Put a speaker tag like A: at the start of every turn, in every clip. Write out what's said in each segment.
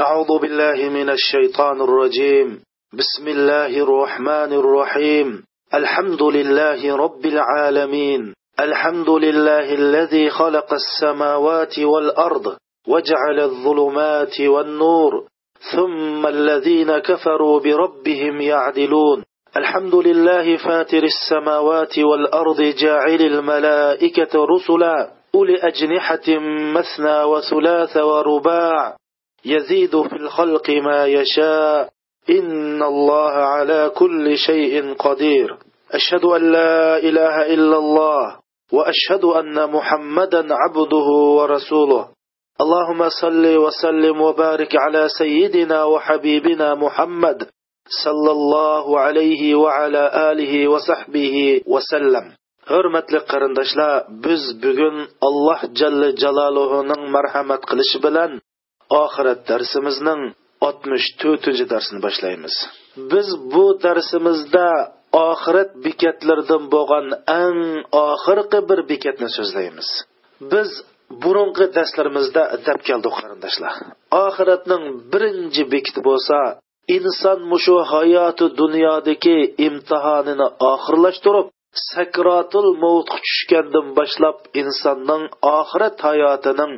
A: أعوذ بالله من الشيطان الرجيم. بسم الله الرحمن الرحيم. الحمد لله رب العالمين. الحمد لله الذي خلق السماوات والأرض وجعل الظلمات والنور. ثم الذين كفروا بربهم يعدلون. الحمد لله فاتر السماوات والأرض جاعل الملائكة رسلا. أولي أجنحة مثنى وثلاث ورباع. يزيد في الخلق ما يشاء. إن الله على كل شيء قدير. أشهد أن لا إله إلا الله وأشهد أن محمدا عبده ورسوله. اللهم صل وسلم وبارك على سيدنا وحبيبنا محمد صلى الله عليه وعلى آله وصحبه وسلم. Hurmatli qarindoshlar biz bugun alloh jalla jaloluhuning marhamat qilishi bilan oxirat darsimizning oltmish to'rtinchi darsini boshlaymiz. Biz bu darsimizda oxirat bekatlaridan bo'lgan eng oxirgi bir bekatni so'zlaymiz. Biz burungi darslarimizda dab keldik qarindoshlar. Oxiratning birinchi bekiti bo'lsa inson mushu hayoti dunyodagi imtihonini oxirlashtirib sakratul mavtga tushgandan boshlab insonning oxirat hayotining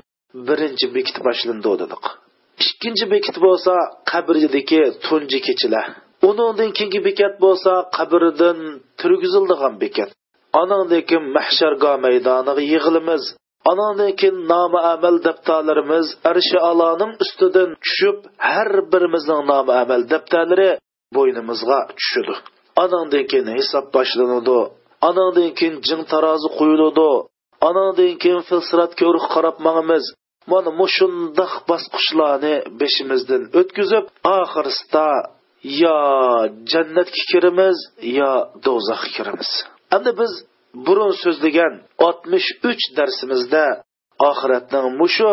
A: birinchi bekit boshlandi dedik. Ikkinchi bekit bo'lsa qabridagi tunji kechilar undan keyingi bekat bo'lsa qabrdan turgizildigan bekat. Anandan keyin mahshargo maydoniga yig'ilimiz. Anandan keyin nomi amal daftarlarimiz arshi aloning ustidan tushib har birimizning nomi amal daftarlari bo'ynimizga tushadi. Anandan keyin hisob boshlanadi? Anandan keyin jing tarozi qo'yiladi. Anandan keyin filsirat ko'rib qarab mangimiz. Mana mushundoq bosqichlarni beshimizdan o'tkazib oxirida yo jannatga kiramiz yo do'zaxga kiramiz. Endi biz burun so'zlagan oltmish uch darsimizda oxiratning mushu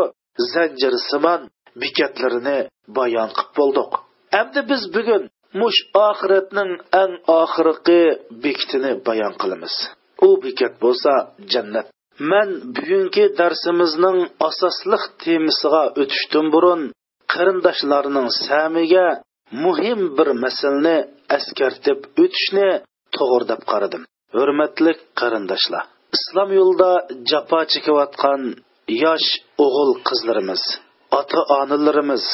A: zanjirsimon bekatlarini bayon qilib bo'ldik. Endi biz bugun mush oxiratning eng oxirgi bekitini bayon qilamiz. U bekat bo'lsa jannat. Man bugungi darsimizning asosliq temasiga o'tishdan burun qarindoshlarning samiga muhim bir masalani askartib o'tishni to'g'ri deb qaradim hurmatli qarindoshlar islom yo'lida jafo chekayotgan yosh o'g'il qizlarimiz ota onalarimiz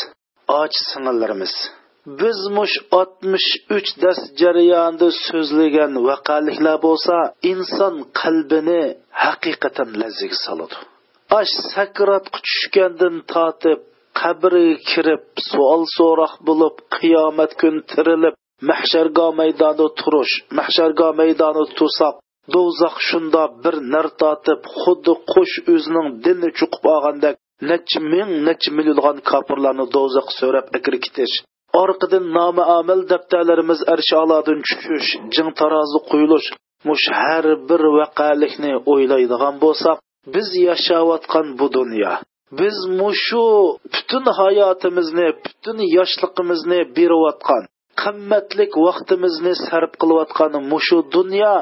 A: och singillarimiz biz mush oltmish uch dars jarayonida so'zlagan vaqaliklar bo'lsa inson qalbini haqiqatan lazzaga soladi. Ash sakratga tushgandan tortib qabriga kirib savol so'roq bo'lib qiyomat kun tirilib mahshargo maydonida turish mahshargo maydonida tursoq do'zax shunda bir nar tortib xuddi qush o'zining dinni chuqib olgandek necha ming necha millionlab kofirlarni do'zax so'rab akirkitish orqadan nomi amal daftarlarimiz arsholadan tushish jing tarozi quyilish mush har bir vaqalikni o'ylaydigan bo'lsak biz yashayotgan bu dunyo. Biz mushu butun hayotimizni butun yoshligimizni berayotgan qimmatlik vaqtimizni sarf qilayotgan mushu dunyo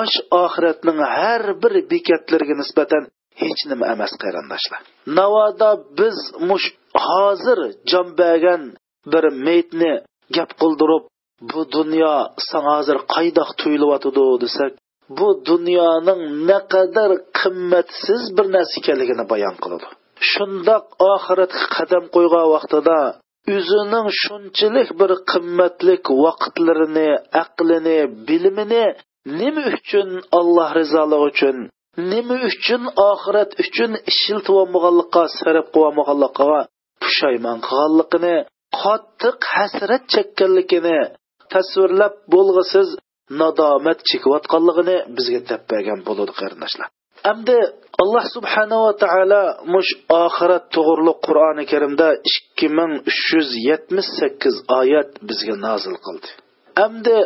A: osh oxiratning har bir bekatlariga nisbatan hech nima emas qarindoshlar. Navoda biz mush hozir jon bergan bir meytni gap qildirib bu dunyo san hozir qaydoq tuyulyotidi desak bu dunyoning naqadar qimmatsiz bir narsa ekanligini bayon qiladi. Shundoq oxiratga qadam qo'ygan vaqtida o'zining shunchalik bir qimmatlik vaqtlarini aqlini bilimini nima uchun alloh rizoligi uchun nima uchun oxirat uchun ishiltvolmaganlikqa sarf qilolmaganligiga pushaymon qilganligini qattiq hasrat chekkanligini tasvirlab bo'lg'isiz nadomat chekayotganligini bizga dab bergan bo'ladi qarindoshlar. Endi alloh subhanava taolo mush oxirat to'g'riliq qur'oni karimda ikki ming uch yuz yetmish sakkiz oyat bizga nozil qildi. Endi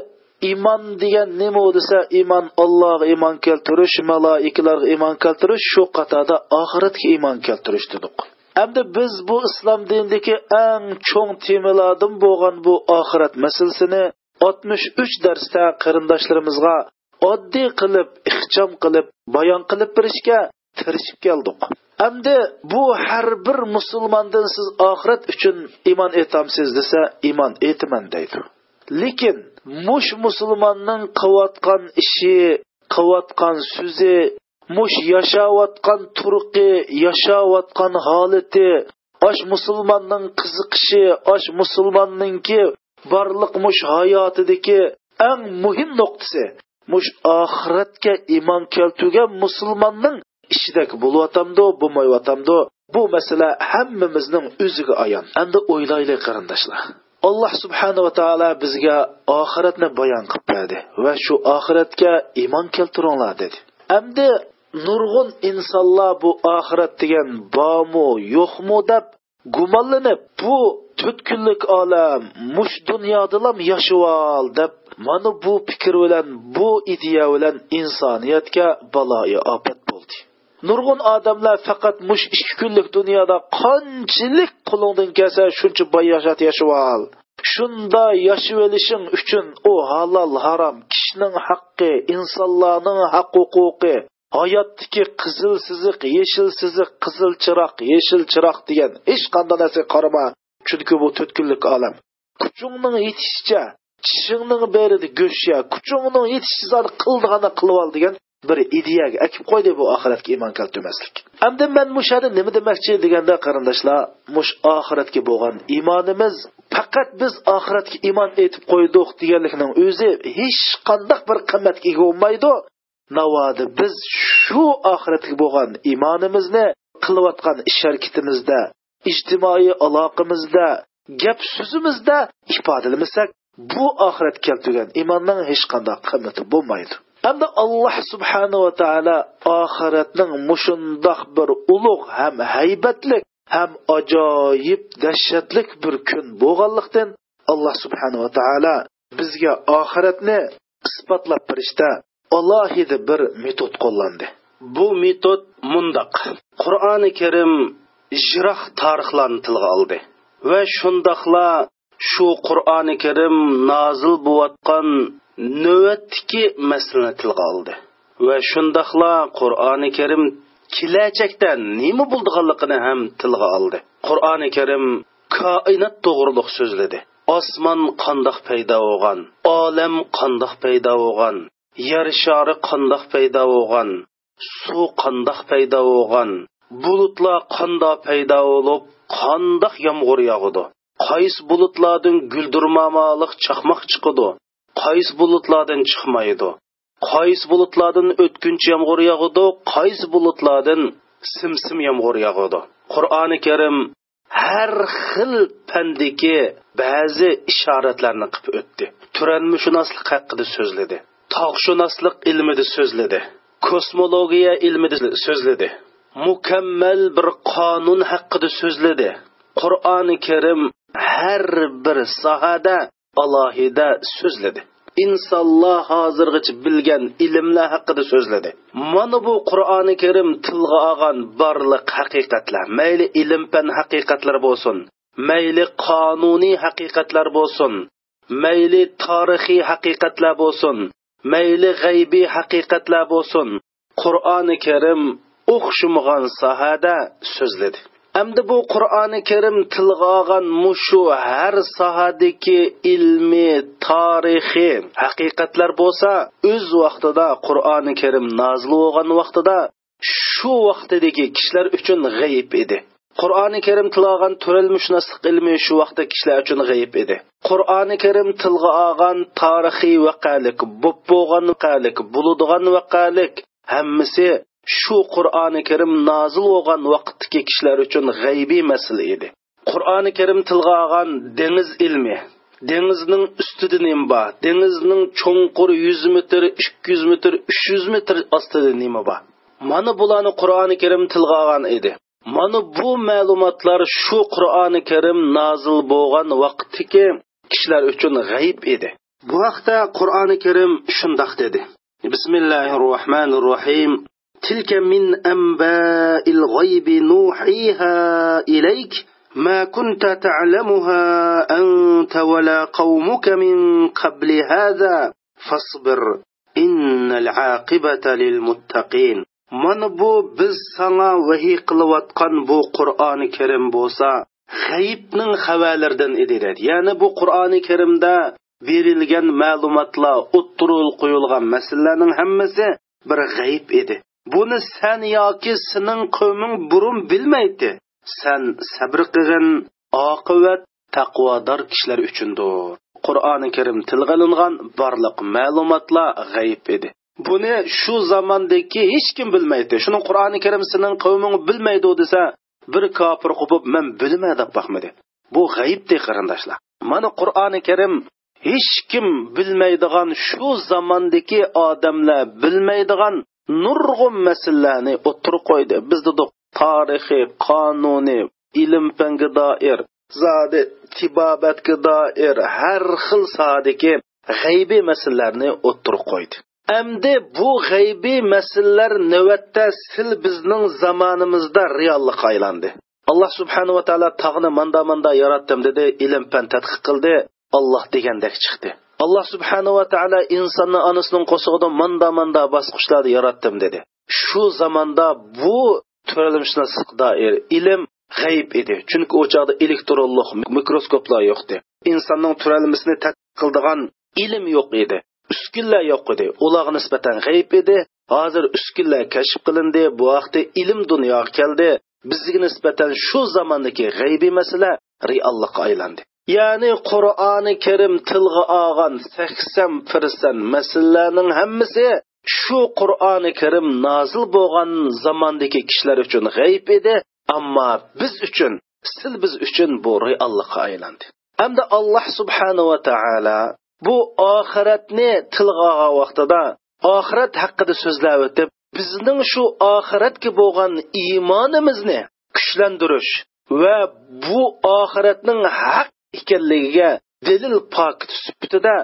A: iymon degan nima desa iymon ollohga iymon keltirish maloikalarga iymon keltirish shu qatorda oxiratga iymon keltirish dedik. Endi biz bu islom dinidagi eng cho'ng temalardan bo'lgan bu oxirat masalasini oltmish uch darsda qarindoshlarimizga oddiy qilib ixcham qilib bayon qilib berishga tirishib keldik. Endi bu har bir musulmondan siz oxirat uchun iymon etamsiz desa iymon etaman deydi. Lekin mush musulmonning qilayotgan ishi qilayotgan so'zi mush yashayotgan turqi yashayotgan holati osh musulmonning qiziqishi osh musulmonninki borliq mush hayotidagi eng muhim nuqtasi mush oxiratga iymon keltirgan musulmonning ishidak bo'lyotamdu bo'lmayotamdu? Bu masala hammamizning o'ziga ayon. Endi o'ylaylik qarindoshlar. Alloh subhanava taolo bizga oxiratni bayon qilib berdi va shu oxiratga iymon keltiringlar dedi. Endi nurg'un insonlar bu oxirat degan bormi yo'qmi deb gumonlanib bu to'rt kunlik olam mush dunyodalam yashivol deb mana bu fikr bilan bu ideya bilan insoniyatga baloyi ofat bo'ldi. Nurg'un odamlar faqat mush ikki kunlik dunyoda qanchalik qo'lingdan kelsa shuncha boy yashat yashivol shunda yashab olishing uchun u halol harom kishining haqqi insonlarning haq huquqi hayotdagi qizil siziq yeshil siziq qizil chiroq yeshil chiroq degan hech qanday narsa qarama chunki bu to'rt kunlik olam. Kuchingning yetishicha tishingning berida go'shtya kuchingning yetishicha qildig'ini qilib ol degan bir ideyaga akib qo'ydi bu oxiratga iymon keltirmaslik. Endi man mushani nima demoqchi deganda qarindoshlar mush oxiratga bo'lgan iymonimiz faqat biz oxiratga iymon etib qo'ydik deganlikning o'zi hech qanday bir qimmatga ega bo'lmaydi. Navodi biz shu oxiratga bo'lgan iymonimizni qilayotgan ish harakatimizda ijtimoiy aloqamizda gap so'zimizda ifodalamasak bu oxirat keltirgan iymonning hech qanday qimmati bo'lmaydi hamda alloh subhanava taolo oxiratning mushundoq bir ulug' ham haybatlik ham ajoyib dahshatlik bir kun bo'lganlikdan alloh subhanava taolo bizga oxiratni isbotlab berishda alohida bir metod qo'llandi bu metod mundoq qur'oni karim jiroq tarixlarni tilga oldi va shundoqla shu qur'oni karim nozil bo'layotgan navbatdagi masalani tilga oldi va shundoqla qur'oni karim kelajakda nima bo'ldiganligini ham tilga oldi qur'oni karim koinot to'g'riliq so'zladi. Osmon qandoq paydo bo'lgan olam qandoq paydo bo'lgan yer shori qandoq paydo bo'lgan suv qandoq paydo bo'lgan bulutlar qandoq paydo bo'lib qandoq yomg'ir yog'idi qaysi bulutlardan guldirmamoliq chaqmoq chiqidi qaysi bulutlardan chiqmaydi qaysi bulutlardan o'tkinchi yomg'ir yog'idi qaysi bulutlardan simsim yomg'ir yog'idi qur'oni karim har xil pandiki ba'zi ishoratlarni qilib o'tdi. Turanmushunoslik haqida so'zladi. Tog'shunoslik ilmida so'zladi. Kosmologiya ilmida so'zladi. Mukammal bir qonun haqida so'zladi. Qur'oni karim har bir sohada alohida so'zladi. Insonlar hozirgacha bilgan ilmlar haqida so'zladi. Mana bu qur'oni karim tilga olgan barliq haqiqatlar. Mayli ilm fan haqiqatlar bo'lsin. Mayli qonuniy haqiqatlar bo'lsin. Mayli tarixiy haqiqatlar bo'lsin. Mayli g'aybiy haqiqatlar bo'lsin qur'oni karim o'xshamagan sohada so'zladi amdi bu Qur'oni Karim tilga olgan mushu har sohadagi ilmiy, tarixiy haqiqatlar bo'lsa, o'z vaqtida Qur'oni Karim nozil bo'lgan vaqtida shu vaqtdagi kishilar uchun g'ayib edi. Qur'oni Karim tilog'an olgan ilmi shu vaqtda kishilar uchun g'ayib edi. Qur'oni Karim tilga olgan tarixiy vaqalik, bo'p bo'lgan vaqalik, bo'ladigan vaqalik hammasi shu qur'oni karim nozil bo'lgan vaqtdagi kishilar uchun g'aybiy masala edi. Qur'oni karim tilga olgan dengiz ilmi dengizning ustida nima bor dengizning cho'nqur yuz metr ikki yuz metr uch yuz metr ostida nima bor? Mana bularni qur'oni karim tilga olgan edi. mana bu ma'lumotlar shu qur'oni karim nozil bo'lgan vaqtdagi kishilar uchun g'ayb edi bu haqda qur'oni karim shundoq dedi bismillahi rohmanir rohim تلك من أنباء الغيب نوحيها إليك ما كنت تعلمها أنت ولا قومك من قبل هذا فاصبر إن العاقبة للمتقين mana bu biz sana vahiy qilayotgan bu qur'oni karim bo'lsa g'ayibning xabarlaridan edi dedi ya'ni bu qur'oni karimda berilgan ma'lumotlar o'ttirul qo'yilgan masalalarning hammasi bir g'ayib edi. Buni san yoki sening qavming burun bilmaydi. San sabr qilgin oqibat taqvodor kishilar uchundir. Qur'oni karim tilg'ilingan barliq ma'lumotlar g'ayib edi. Buni shu zamondagi hech kim bilmaydi. Shuni qur'oni karim sening qavming bilmaydi desa bir kofir qilib men bilma deb boqmadi bu g'ayibdi qarindoshlar. Mana qur'oni karim hech kim bilmaydigan shu zamondagi odamlar bilmaydigan nurg'un masalalarni o'tirib qo'ydi. Biz dedik tarixiy qonuniy ilm fanga doir zodi tibobatga doir har xil sodiki g'aybiy masalalarni o'tirib qo'ydi. Әмді bu g'aybiy masalalar navbatda sil bizning zamonimizda reallikqa aylandi. Alloh subhanahu va taolo tog'ni manda manda yaratdim dedi, ilm fan tadqiq qildi, Alloh degandek chiqdi. Alloh subhanahu va taolo insonni onasining qo'sig'idan manda manda bosqichlarda yaratdim dedi. Shu zamonda bu turalishmaslik doir ilm g'ayb edi. Chunki u elektronlik mikroskoplar yo'q edi. Insonning turalmasini tadqiq qiladigan ilm yo'q edi. Uskunlar yo'q edi. Ularga nisbatan g'ayb edi. Hozir uskunlar kashf qilindi. Bu vaqtda ilm dunyoga keldi. Bizga nisbatan shu zamondagi g'aybiy masala reallikqa aylandi. Ya'ni qur'oni karim tilga olgan sakson persent masalalarning hammasi shu qur'oni karim nozil bo'lgan zamondagi kishilar uchun g'ayb edi. Ammo biz uchun sil biz uchun bu reallikqa aylandi. Hamda alloh subhanava taolo bu oxiratni tilga olgan vaqtida oxirat haqida so'zlab o'tib bizning shu oxiratga bo'lgan iymonimizni kuchlantirish va bu oxiratning haq ekanligiga dalil pokit sifatida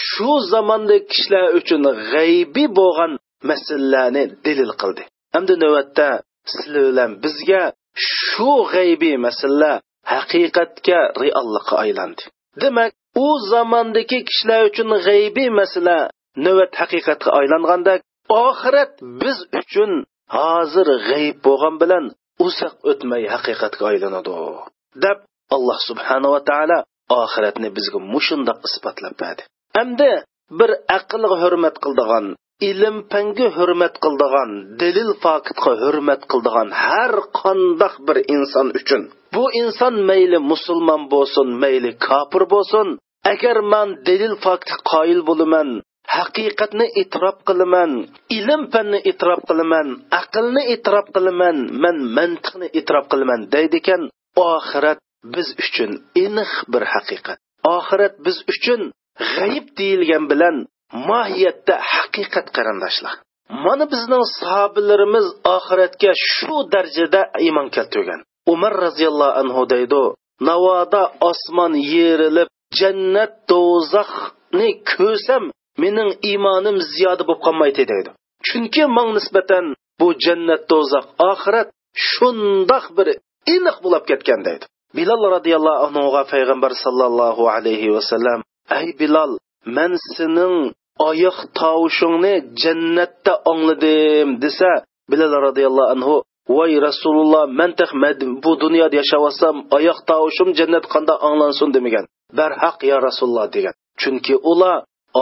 A: shu zamonda kishilar uchun g'aybiy bo'lgan masalalarni dalil qildi. Hamda navbatda sizlar bilan bizga shu g'aybiy masalalar haqiqatga reallikqa aylandi. Demak u zamondagi kishilar uchun g'aybiy masala. Navbat haqiqatga aylanganda oxirat biz uchun hozir g'ayb bo'lgan bilan uzoq o'tmay haqiqatga aylanadi. Deb alloh subhanava taolo oxiratni bizga mushundoq isbotlab berdi. Hamda bir aqlga hurmat qildigan ilm panga hurmat qildigan dalil faktga hurmat qildigan har qandoq bir inson uchun. Bu inson mayli musulmon bo'lsin mayli kofir bo'lsin agar man dalil fakti qoyil bo'laman haqiqatni e'tirof qilaman ilm fanni e'tirof qilaman aqlni e'tirof qilaman man mantiqni e'tirof qilaman deydi ekan oxirat biz uchun aniq bir haqiqat. Oxirat biz uchun g'ayib deyilgan bilan mohiyatda haqiqat qarindoshlar. Mana bizning sahobalarimiz oxiratga shu darajada iymon keltirgan. Umar roziyallohu anhu deydi navoda osmon yerilib jannat do'zaxni ko'rsam mening iymonim ziyoda bo'lib qolmaydi deydi. Chunki man nisbatan bu jannat do'zax oxirat shundoq bir aniq bo'lib ketgan deydi. Bilol roziyallohu anhuga payg'ambar sallallohu alayhi vasallam ey bilol man sening oyoq tovushingni jannatda angladim desa bilol roziyallohu anhu voy rasululloh man bu dunyoda yashayapsam oyoq tovushim jannat qanda anglansin demagan. Barhaq yo rasululloh degan. Chunki ular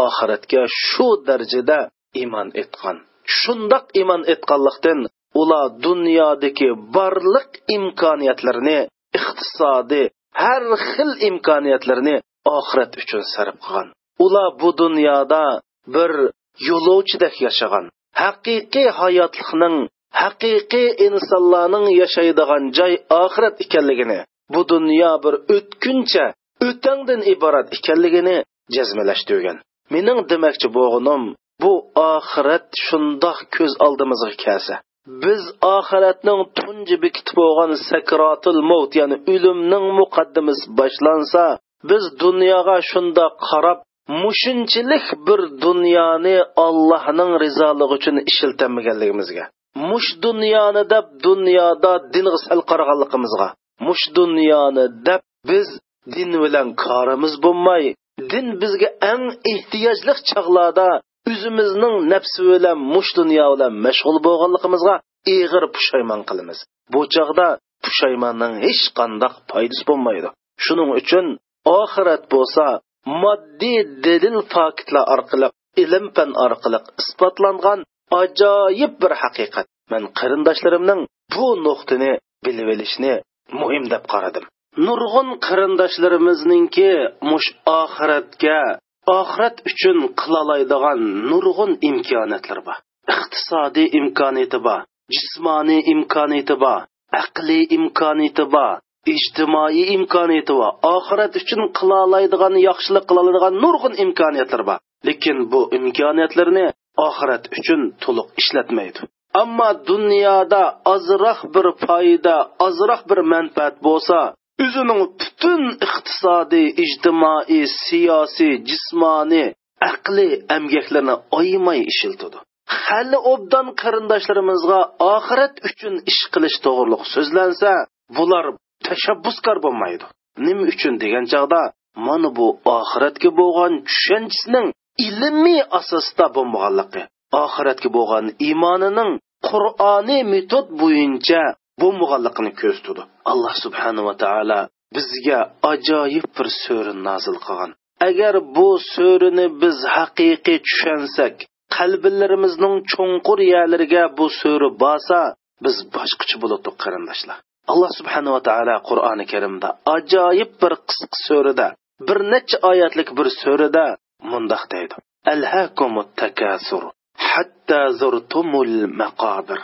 A: oxiratga shu darajada iymon etgan. Shundoq iymon etganlikdan ular dunyodagi barliq imkoniyatlarni iqtisodiy har xil imkoniyatlarni oxirat uchun sarf qilgan. Ular bu dunyoda bir yo'lovchidek yashagan. Haqiqiy hayotlikning haqiqiy insonlarning yashaydigan joy oxirat ekanligini bu dunyo bir o'tkuncha o'tangdan iborat ekanligini jazmalashtirgan mening demoqchi bo'lganim bu oxirat shundoq ko'z oldimizga kelsa. Biz oxiratning tunji bekitib bo'lgan sakrotil mavt ya'ni o'limning muqaddimasi boshlansa biz dunyoga shundoq qarab mushunchilik bir dunyoni allohning rizoligi uchun ishiltamaganligimizga mush dunyoni deb dunyoda dinga sal qaraganligimizga mush dunyoni deb biz din bilan korimiz bo'lmay din bizga eng ehtiyojli chog'larda o'zimizning nafsi bilan mush dunyo bilan mashg'ul bo'lganligimizga ig'ir pushaymon qilamiz. Bu chog'da pushaymonning hech qanday foydasi bo'lmaydi. Shuning uchun oxirat bo'lsa moddiy dalil faktlar orqali ilm fan orqali isbotlangan ajoyib bir haqiqat. Man qarindoshlarimning bu nuqtani bilib olishni muhim deb qaradim. Nurg'un qarindoshlarimizninki mush oxiratga oxirat uchun qilolaydigan nurg'un imkoniyatlar bor. Iqtisodiy imkoniyati bor jismoniy imkoniyati bor aqliy imkoniyati bor ijtimoiy imkoniyati bor. Oxirat uchun qilolaydigan yaxshilik qiloladigan nurg'un imkoniyatlar bor. Lekin bu imkoniyatlarni oxirat uchun to'liq ishlatmaydi. Ammo dunyoda ozroq bir foyda ozroq bir manfaat bo'lsa o'zining butun iqtisodiy ijtimoiy siyosiy jismoniy aqliy amgaklarini oymay ishiltidi hali obdan qarindoshlarimizga oxirat uchun ish qilish to'g'riliq so'zlansa bular tashabbuskor bo'lmaydi. Nima uchun degan chog'da mana bu oxiratga bo'lgan tushunchasining ilmiy asosda bo'lmaganligi oxiratga bo'lgan iymonining qur'oniy metod bo'yicha bo'lmaganligini ko'rsatdi. Alloh subhanava taolo bizga ajoyib bir so'ri nozil qilgan. Agar bu so'rini biz haqiqiy tushunsak qalblarimizning cho'nqur yalariga bu so'ri borsa biz boshqacha bo'ladi qarindoshlar. Alloh subhanava taolo qur'oni karimda ajoyib bir qisqa so'rida bir necha oyatlik bir so'rida mundoq deydi. Takasur hatta zurtumul maqabir.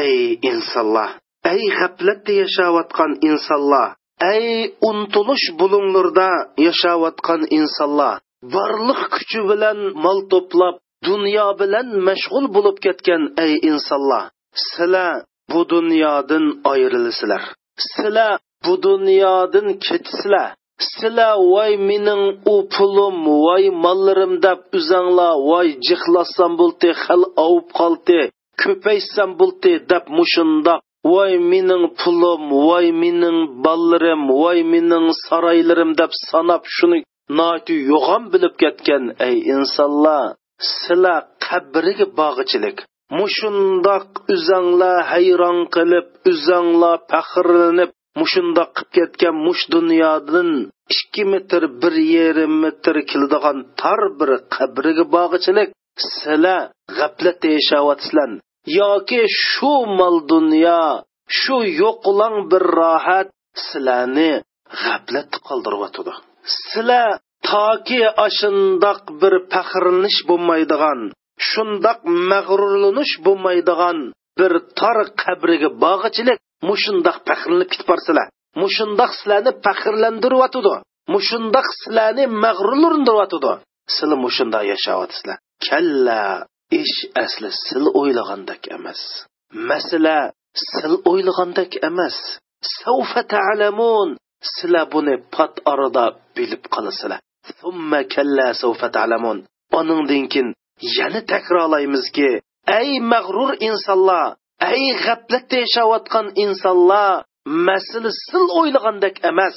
A: Ey insonlar ey g'aflatda yashayotgan insonlar ey untilish bulunglarda yashayotgan insonlar borliq kuchi bilan mol to'plab dunyo bilan mashg'ul bo'lib ketgan ey insonlar sizlar bu dunyodan ayrilasizlar sizlar bu dunyodan ketsizlar sizlar voy mening u pulim voy mollarim deb uzanglar voy jixlassam bo'ldi hal ovib qoldi ko'paysam bo'ldi deb mushundoq voy mening pulim voy mening ballarim voy mening saroylarim deb sanab shuni noki yo'g'on bilib ketgan ey insonlar. Sizlar qabriga bog'ichilik. Mushundoq uzanglar hayron qilib uzanglar faxrlanib mushundoq qilib ketgan mush dunyodan ikki metr bir yarim metr keladigan tor bir qabriga bog'ichilik. Sizlar g'aflat deyishyapsizlar yoki shu mol dunyo shu yo'qlang bir rohat sizlarni g'aflatda qoldiryotidi sizlar toki ashundoq bir faxrlanish bo'lmaydigan shundoq mag'rurlanish bo'lmaydigan bir tor qabriga bog'ichilik mushundoq faxrlanib ketib borsizlar mushundoq sizlarni faxrlantiryotidi mushundoq sizlarni mag'rurlantiryotidi sizlar mushundoq yashayapsizlar. Kalla ish asli sil o'ylagandek emas. Masala sil o'ylagandek emas. Savfa ta'lamun. Sizlar buni pat orada bilib qolasizlar summa kalla savfa ta'lamun. Oningdan keyin yana takrorlaymizki ey mag'rur insonlar ey g'aflatda yashayotgan insonlar masala sil o'ylagandek emas.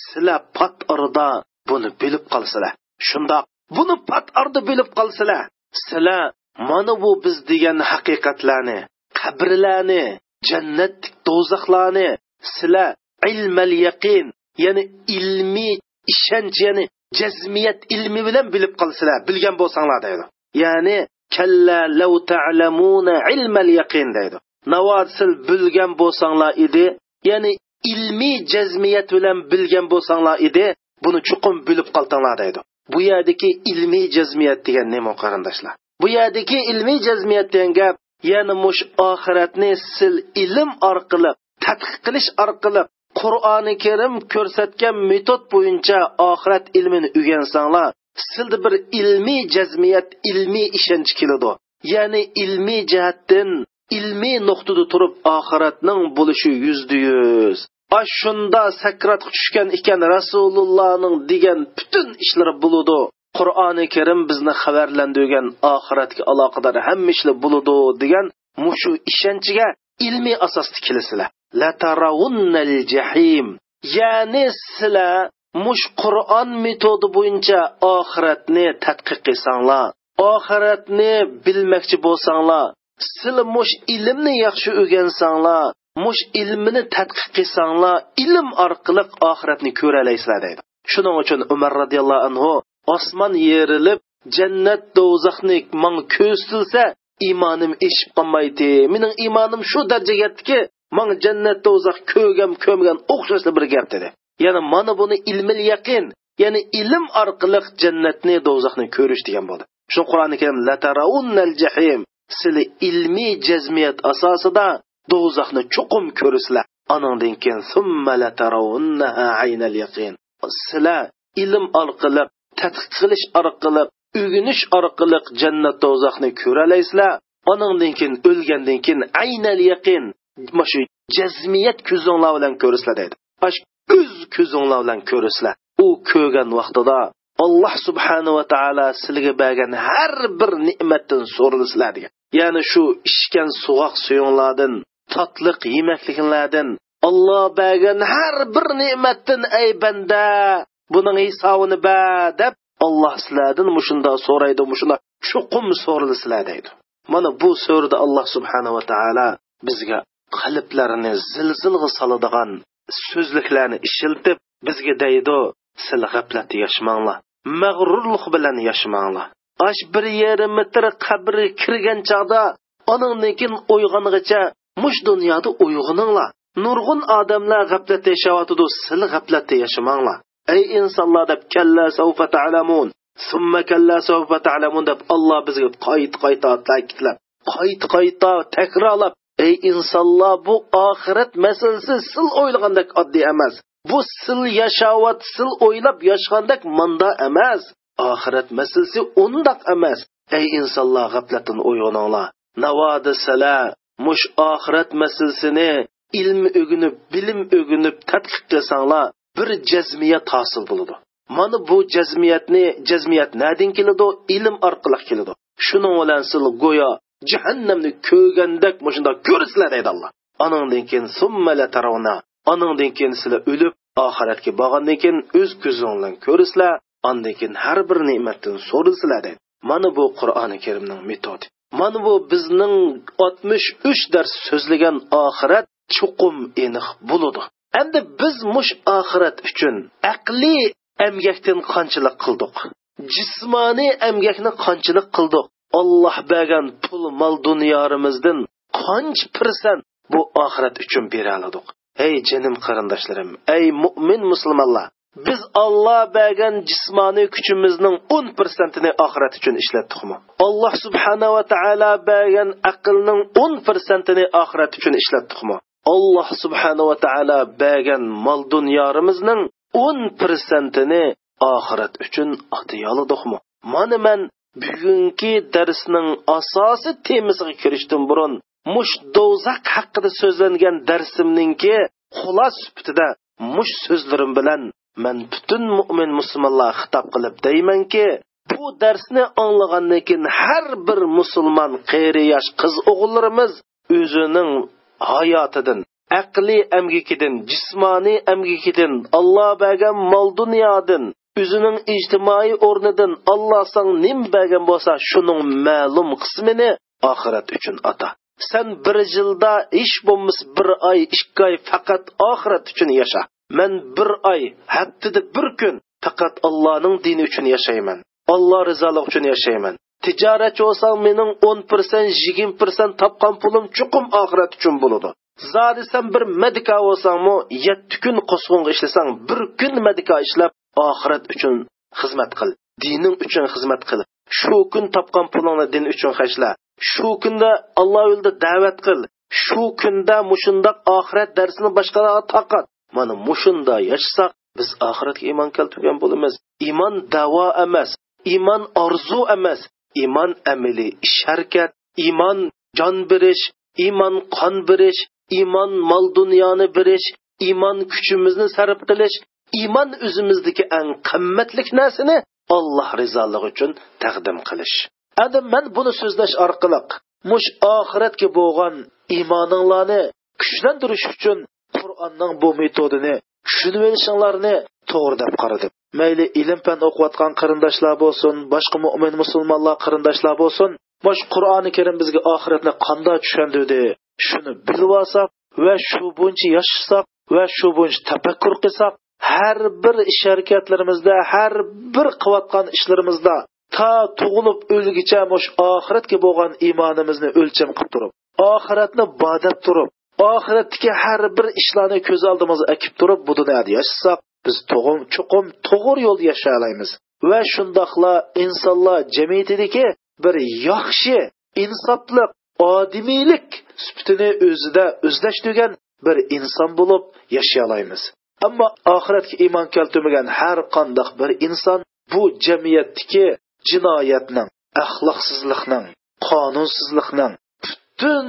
A: Sizlar pat orada buni bilib qolsizlar shundoq buni pat orada bilib qolsizlar sizlar mana bu biz degan haqiqatlarni qabrlarni jannat do'zaxlarni sizlar ilmal yaqin ya'ni ilmiy ishonch ya'ni jazmiyat ilmi bilan bilib qolsizlar bilgan bo'lsanglar deydi. Ya'ni kalla lav ta'lamuna ilmal yaqin deydi. Navosil bilgan bo'lsanglar edi ya'ni ilmiy jazmiyat bilan bilgan bo'lsanglar edi buni chuqur bilib qoltinglar deydi. Bu yerdagi ilmiy jazmiyat degan nima qarindoshlar. Bu yerdagi ilmiy jazmiyat degan gap ya'ni mush oxiratni sil ilm orqali tadqiq qilish orqali qur'oni karim ko'rsatgan metod bo'yicha oxirat ilmini o'rgansanglar sizda bir ilmiy jazmiyat ilmiy ishonch keladi. Ya'ni ilmiy jihatdan ilmiy nuqtada turib oxiratning bo'lishi yuzda yuz shunda sakratga tushgan ekan rasulullohning degan butun ishlari bo'ludi qur'oni karim bizni xabarlantirgan oxiratga aloqador hamma ishlar bo'ladi degan mushu ishonchiga ilmiy asosda kelasizlar latarawunnal jahim. Ya'ni sizlar mush qur'on metodi bo'yicha oxiratni tadqiq qilsanglar oxiratni bilmoqchi bo'lsanglar sizlar mush ilmni yaxshi o'rgansanglar mush ilmini tadqiq qilsanglar ilm orqali oxiratni ko'ralaysizlar deydi. Shuning uchun umar roziyallohu anhu osmon yerilib jannat do'zaxni manga ko'rsatilsa iymonim eshib qolmaydi. Mening iymonim shu darajaga yetdiki manga jannat do'zax ko'rgam ko'rmagan o'xshashli bir gap dedi. Ya'ni mana buni ilmil yaqin ya'ni ilm orqali jannatni do'zaxni ko'rish degan bo'ldi. Shu qur'oni karim jahim sizlar ilmiy jazmiyat asosida do'zaxni chuqum ko'rasizlar anandan keyin sizlar ilm orqali tadqiq qilish orqali o'g'inish orqali jannat do'zaxni ko'ralaysizlar. Onandan keyin o'lgandan keyin aynal yaqin shu jazmiyat ko'zinglar bilan ko'rasizlar deydi. O'z ko'zinglar bilan ko'rasizlar u ko'rgan vaqtida alloh subhanahu va taolo sizlarga bergan har bir ne'matdan so'ralisizlar degan. Ya'ni shu ichgan suvoq suyinglardan totliq yemakliklardan olloh bergan har bir ne'matdan ey banda buning hisobini ba deb olloh sizlardan mushunda so'raydi mushunda chuqum so'ralisizlar deydi. Mana bu so'rda alloh subhanava taolo bizga qalblarini zilzilga soladigan so'zliklarni ishiltib bizga deydi sil g'aflatda yashmanglar mag'rurlik bilan yashmanglar. Ash bir yarim metr qabri kirgan chog'da onangdan keyin uyg'ongacha mush dunyoda uyg'oninglar. Nurg'un odamlar g'aflatda yashayotidi sil g'aflatda yashamanglar ey insonlar deb kalla savfa ta'lamun summa kalla savfa ta'lamun deb alloh bizga qayt qayta ta'kidlab qayt qayta takrorlab ey insonlar bu oxirat masalasi sil o'ylagandek oddiy emas. Bu sil yashovat sil o'ylab yashagandek manda emas. Oxirat masalasi undoq emas. Ey insonlar g'aflatdan uyg'oninglar navodi sala mush oxirat masalasini ilm o'ginib bilim o'ginib tadqiq qilsanglar bir jazmiyat hosil bo'ladi. Mana bu jazmiyatni jazmiyat nadin keladi? Ilm orqali keladi. Shuning bilan sil go'yo jahannamni ko'rgandek mushunda ko'rsizlar deydi alloh. Anandan keyin summala taravna anandan keyin sizlar o'lib oxiratga borgandan keyin o'z ko'zing bilan ko'rsizlar andan keyin har bir ne'matdan so'rilsizlar deydi. Mana bu qur'oni karimning metodi. Mana bu bizning oltmish uch dars so'zlagan oxirat chuqum aniq bo'ladi. Endi biz mush oxirat uchun aqliy emgakdan qanchalik qildik? Jismoniy emgakni qanchalik qildik? Olloh bergan pul mol dunyorimizdan qancha pirsent bu oxirat uchun bera oladik ey jinim qarindoshlarim ey mo'min musulmonlar biz olloh bergan jismoniy kuchimizning o'n pirsentini oxirat uchun ishlatdikmi? Alloh subhanava taolo bergan aqlning o'n pirsentini oxirat uchun ishlatdikmi? Alloh subhanava taolo bergan mol dunyorimizning o'n persentini oxirat uchun atiyolidikmi mana man bugungi darsning asosiy temasiga kirishdan burun mush do'zax haqida so'zlangan darsimninki xulos sifatida mush so'zlarim bilan man butun mo'min musulmonlar xitob qilib deymanki bu darsni anglagandan keyin har bir musulmon qeri yosh qiz o'g'illarimiz o'zining hayotidan aqliy amgikidan jismoniy amgikidan alloh bergan mol dunyodan o'zining ijtimoiy o'rnidan alloh san nim bergan bo'lsa shuning ma'lum qismini oxirat uchun ata sen bir yilda ish bo'lmas bir oy ikki oy faqat oxirat uchun yasha. Man bir oy haftada bir kun faqat allohning dini uchun yashayman. Alloh rizolig uchun yashayman. Tijoratchi bo'lsang mening o'n persent yigirma persent topgan pulim chuqum oxirat uchun bo'ladi. Zodi san bir medika bo'lsangmi yetti kun qo'sqinga ishlasang bir kun medika ishlab oxirat uchun xizmat qil. Dining uchun xizmat qil. Shu kun topgan pulingni din uchun hashla shu kunda alloh yo'lida da'vat qil. Shu kunda mushundoq oxirat darsini boshqalarga taqat. Mana mushunda yashasak biz oxiratga iymon keltirgan bo'lamiz. Iymon davo emas iymon orzu emas. Iymon amili ish harakat iymon jon berish iymon qon berish iymon mol dunyoni berish iymon kuchimizni sarf qilish iymon o'zimizdagi eng qimmatlik narsani alloh rizoligi uchun taqdim qilish. Endi man buni so'zlash orqali mush oxiratga bo'lgan iymoninglarni kuchlantirish uchun qur'onning bu metodini tushunib olishinglarni to'g'ri deb qaradim. Mayli ilm fan o'qiyotgan qarindoshlar bo'lsin boshqa mo'min musulmonlar qarindoshlar bo'lsin mush qur'oni karim bizga oxiratni qanday tushundirdi shuni bilib olsak va shu buncha yashasak va shu buncha tafakkur qilsak har bir ish harakatlarimizda har bir qilayotgan ishlarimizda to tug'ilib o'lgicha mush oxiratga bo'lgan iymonimizni o'lcham qilib turib oxiratni bodab turib oxiratdagi har bir ishlarni ko'z oldimizga akib turib bu dunyoda yashasak biz to'g'im chuqum to'g'ri yo'lda yashay olamiz va shundoqla insonlar jamiyatidagi bir yaxshi insofliq odimiylik sifatini o'zida o'zlashtirgan bir inson bo'lib yashay olamiz ammo oxiratga iymon keltirmagan har qandoq bir inson bu jamiyatdagi jinoyatning axloqsizlikning qonunsizlikning butun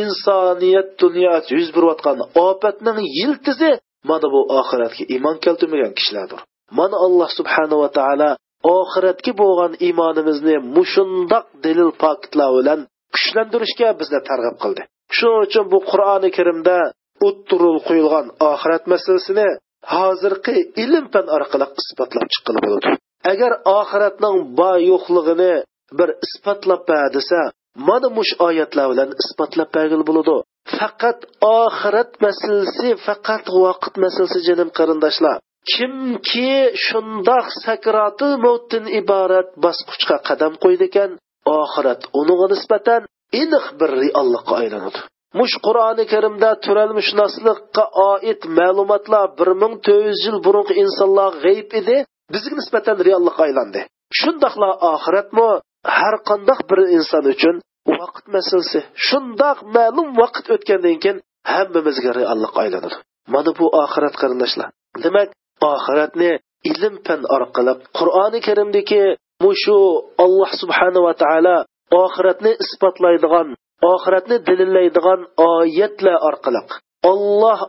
A: insoniyat dunyoda yuz berayotgan ofatning yiltizi mana bu oxiratga iymon keltirmagan kishilardir. Mana alloh subhanava taolo oxiratga bo'lgan iymonimizni mushundoq dalil pokitlar bilan kuchlantirishga bizni targ'ib qildi. Shuning uchun bu qur'oni karimda o'ttirul qo'yilgan oxirat masalasini hozirgi ilm fan orqali isbotlab chiqqan bo'ladi. Agar oxiratning bor yo'qligini bir isbotlab desa mana mush oyatlar bilan isbotlab bergil bo'ladi. Faqat oxirat masalasi faqat vaqt masalasi jinim qarindoshlar. Kimki shundoq sakratil mavtdan iborat bosqichga qadam qo'ydi ekan oxirat unga nisbatan iniq bir reallikqa aylanadi. Mush qur'oni karimda turalmishnoslikqa oid ma'lumotlar bir ming to'rt yuz yil burungi insonlar g'ayb edi bizga nisbatan reallikqa aylandi. Shundoqla oxiratmi? Har qandoq bir inson uchun vaqt masalasi shundoq ma'lum vaqt o'tgandan keyin hammamizga reallikqa aylanadi. Mana bu oxirat qarindoshlar. Demak oxiratni ilm fan orqali qur'oni karimdagi mushu alloh subhanava taolo oxiratni isbotlaydigan oxiratni dalillaydigan oyatlar orqali olloh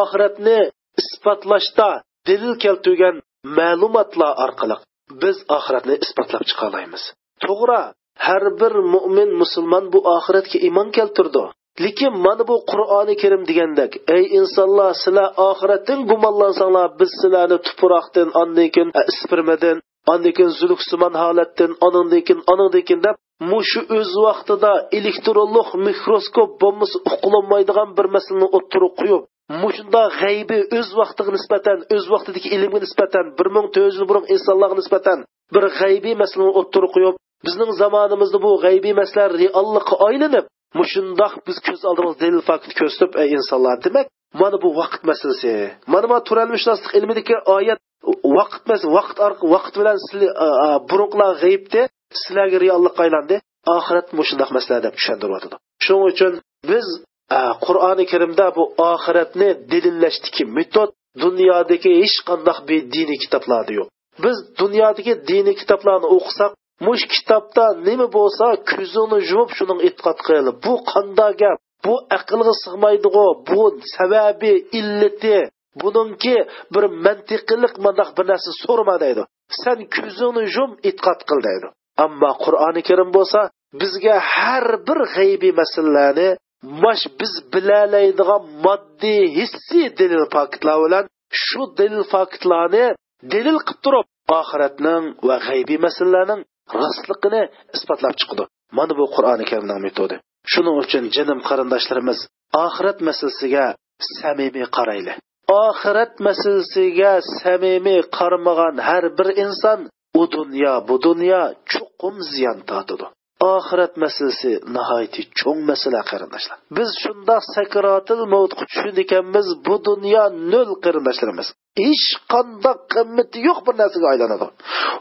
A: oxiratni isbotlashda dalil keltirgan ma'lumotlar orqali biz oxiratni isbotlab chiqa olamiz to'g'ri har bir mo'min musulmon bu oxiratga iymon keltirdi. Lekin mana bu qur'oni karim degandek ey insonlar sizlar oxiratdan gumonlansanglar biz sizlarni tuproqdan ondan keyin e, ispirmadan ondan keyin zuluksimon holatdan onandan keyin onandan keyin deb mushu o'z vaqtida elektronlik mikroskop bombasi uqlanmaydigan bir masalani o'ttirib qo'yib mushunda g'aybi o'z vaqtiga nisbatan o'z vaqtidagi ilmga nisbatan bir ming to'rt yuz burun insonlarga nisbatan bir g'aybiy masalani o'ttirib qo'yib bizning zamonimizda bu g'aybiy masalalar reallikqa aylanib mushundoq biz ko'z oldimizda dalil fakt ko'rsatib ey insonlar demak mana bu vaqt masalasi. Mana bu turalmishunoslik ilmidagi oyat vaqt vaqt vaqt bilan e, e, burunqilar g'aybda sizlarga reallikqa aylandi oxirat mushundoq masala deb tushuntiryotidi shuning uchun biz e, qur'oni karimda bu oxiratni dalillashdiki metod dunyodagi hech qandoq bir diniy kitoblarda yo'q. Biz dunyodagi diniy kitoblarni o'qisak mush kitobda nima bo'lsa ko'zini yumib shuning e'tiqod qil bu qanday gap? Bu aqlga sig'maydiu bu sababi illati buningki bir mantiqiliq mandaq bir narsa so'rma deydi. San ko'zingni yum e'tiqod qil deydi. Ammo qur'oni karim bo'lsa bizga har bir g'aybiy masalalarni mash biz bilalaydigan moddiy hissiy dalil faktlar bilan shu dalil faktlarni dalil qilib turib oxiratning va g'aybiy masalalarning rostligini isbotlab chiqdi. Mana bu qur'oni karimning metodi shuning uchun jinim qarindoshlarimiz oxirat masalasiga samimiy qarayli. Oxirat masalasiga samimiy qaramagan har bir inson u dunyo bu dunyo chuqum ziyon tortadi oxirat masalasi nihoyatda cho'ng masala qarindoshlar. Biz shundoq sakrotil mavtga tushdi ekanmiz bu dunyo nol qarindoshlarimiz. Hech qandoq qimmati yo'q bir narsaga aylanadi.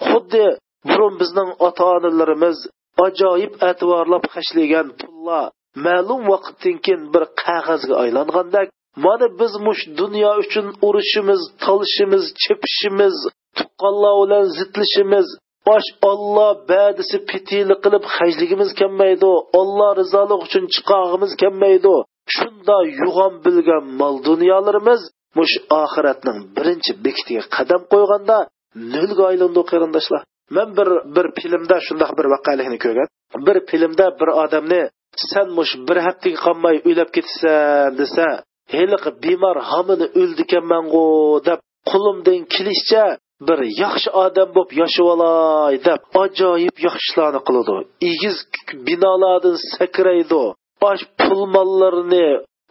A: Xuddi burun bizning ota onalarimiz ajoyib atvorlab hashlagan pullar ma'lum vaqtdan keyin bir qog'ozga aylangandek mana biz mush dunyo uchun urushimiz talishimiz chepishimiz tuqqanlar bilan zitlishimiz bosh olloh badisi pitili qilib hajligimiz kelmaydi olloh rizolik uchun chiqog'imiz kelmaydi shunda yo'g'on bilgan mol dunyolarimiz mush oxiratning birinchi bekitiga qadam qo'yganda nolga aylandi qarindoshlar. Man bir bir filmda shundoq bir vaqalikni ko'rgan. Bir filmda bir odamni san mush bir haftaga qolmay o'ylab ketasan desa heliqi bemor hamini o'ldikanmangu deb qo'limdan kelishicha bir yaxshi odam bo'lib yashab olay deb ajoyib yaxshi ishlarni qiladi. Egiz binolardan sakraydi. Osh pul mollarini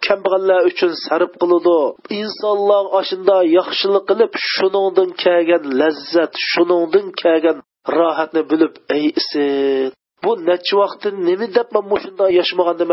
A: kambag'allar uchun sarf qiladi. Insonlar ashunda yaxshilik qilib shuningdan kelgan lazzat shuningdan kelgan rohatni bilib ey isin bu necha vaqtdan nima deb man shunday yashamagandim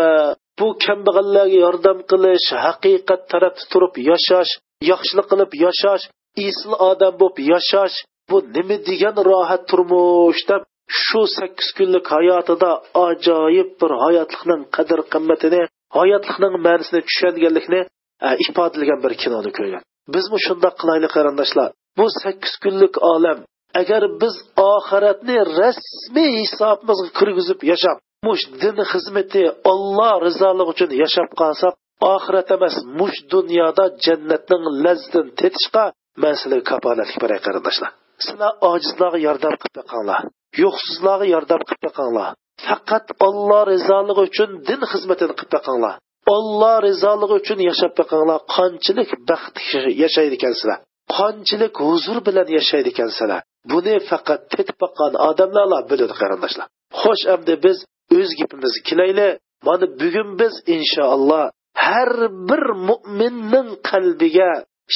A: bu kambag'allarga yordam qilish haqiqat tarafda turib yashash yaxshilik qilib yashash isl odam bo'lib yashash bu nima degan rohat turmush? deb shu sakkiz kunlik hayotida ajoyib bir hayotlikning qadr qimmatini hayotlikning ma'nisini tushunganlikni e, ifodalagan bir kinoni ko'rgan. Bizmi shundoq qilaylik qarindoshlar. Bu sakkiz kunlik olam agar biz oxiratni rasmiy hisobimizga kirgizib yashab mush din xizmati olloh rizoligi uchun yashab qolsak oxirat emas mush dunyoda jannatning lazzatini tetishga man sizlarga kapolatlik beray qarindoshlar. Sizlar ojizlarga yordam qilib boqinglar yo'qsizlarga yordam qilib boqinglar faqat olloh rizoligi uchun din xizmatini qilib boqinglar olloh rizoligi uchun yashab boqinglar qanchalik baxt yashaydi ekansizlar qanchalik huzur bilan yashaydi ekansizlar buni faqat tetib boqqan odamlar biladi qarindoshlar. Xo'sh endi biz o'z gapimizga kelayli mana bugun biz inshaalloh har bir mo'minning qalbiga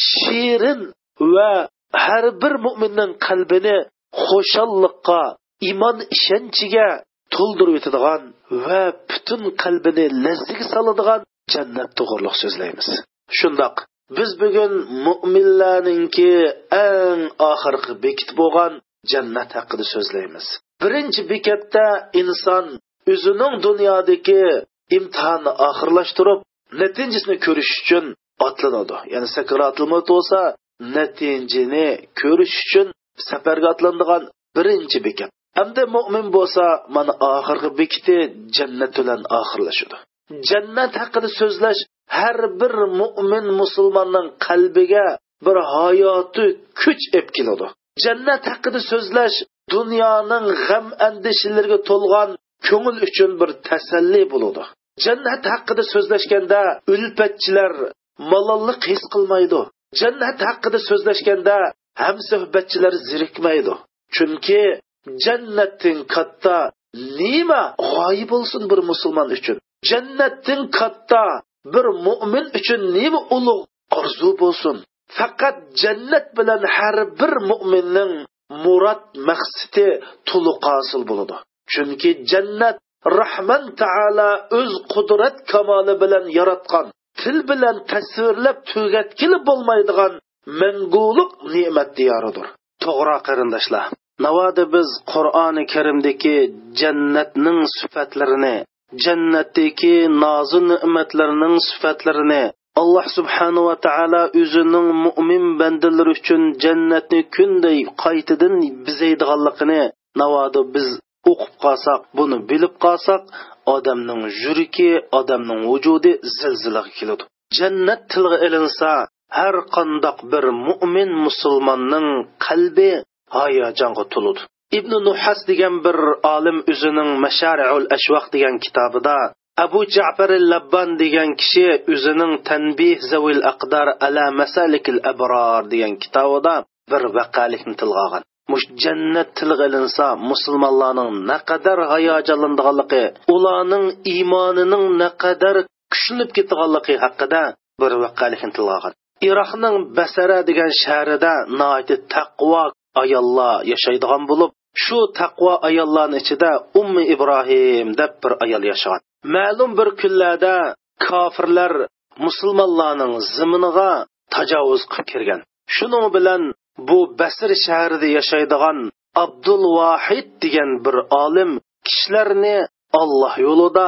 A: shirin va har bir mo'minning qalbini xo'shalliqqa iymon ishonchiga to'ldirib o'tadigan va butun qalbini lazziga soladigan jannat to'g'riliq so'zlaymiz. Shundoq biz bugun mo'minlarninki eng oxirgi bekit bo'lgan jannat haqida so'zlaymiz. Birinchi bekatda inson o'zining dunyodagi imtihonni oxirlashtirib natijasini ko'rish uchun otlanadi. Ya'ni sakaratul mavt bo'lsa natijani ko'rish uchun safarga otlanadigan birinchi bekat. Hamda mo'min bo'lsa mana oxirgi bekiti jannat bilan oxirlashadi. Jannat haqida so'zlash har bir mo'min musulmonning qalbiga bir hayoti kuch ep keladi. Jannat haqida so'zlash dunyoning g'am andishilarga to'lgan ko'ngil uchun bir tasalli bo'ladi. Jannat haqida so'zlashganda ulfatchilar malollik his qilmaydi. Jannat haqida so'zlashganda ham suhbatchilar zirikmaydi. Chunki jannatning katta nima g'oyi bo'lsin bir musulmon uchun? Jannatning katta bir mo'min uchun nima ulug' orzu bo'lsin? Faqat jannat bilan har bir mo'minning murod maqsadi to'liq hosil bo'ladi. Chunki jannat rahman taolo o'z qudrat kamoli bilan yaratgan til bilan tasvirlab tugatgili bo'lmaydigan manguliq ne'mat diyoridir. To'g'ri qarindoshlar. Navoda biz qur'oni karimdagi jannatning sifatlarini jannatdagi nozi ne'matlarning sifatlarini alloh subhanava taolo o'zining mo'min bandalari uchun jannatni kunday qaytadan bizaydiganligini navoda biz o'qib qolsak buni bilib qolsak odamning yuragi odamning vujudi zilzilaga keladi. Jannat tilga ilinsa har qandoq bir mo'min musulmonning qalbi hayajonga to'ludi ibn nuhas degan bir olim o'zining mashariul ashvaq degan kitobida abu jafar labban degan kishi o'zining tanbih zavil aqdar ala masalikil abror degan kitobida bir vaqalikni tilga olgan mush jannat tilga ilinsa musulmonlarning naqadar hayajonlanganligi ularning iymonining naqadar kuchlanib ketganligi haqida bir vaqalikni tilga olgan iroqning basara degan shahrida noiti taqvo ayollar yashaydigan bo'lib shu taqvo ayollarni ichida ummi ibrohim deb bir ayol yashagan. Ma'lum bir kunlarda kofirlar musulmonlarning ziminiga tajovuz qilib kirgan. Shuning bilan bu basr shahrida yashaydigan abdul vahid degan bir olim kishilarni olloh yo'lida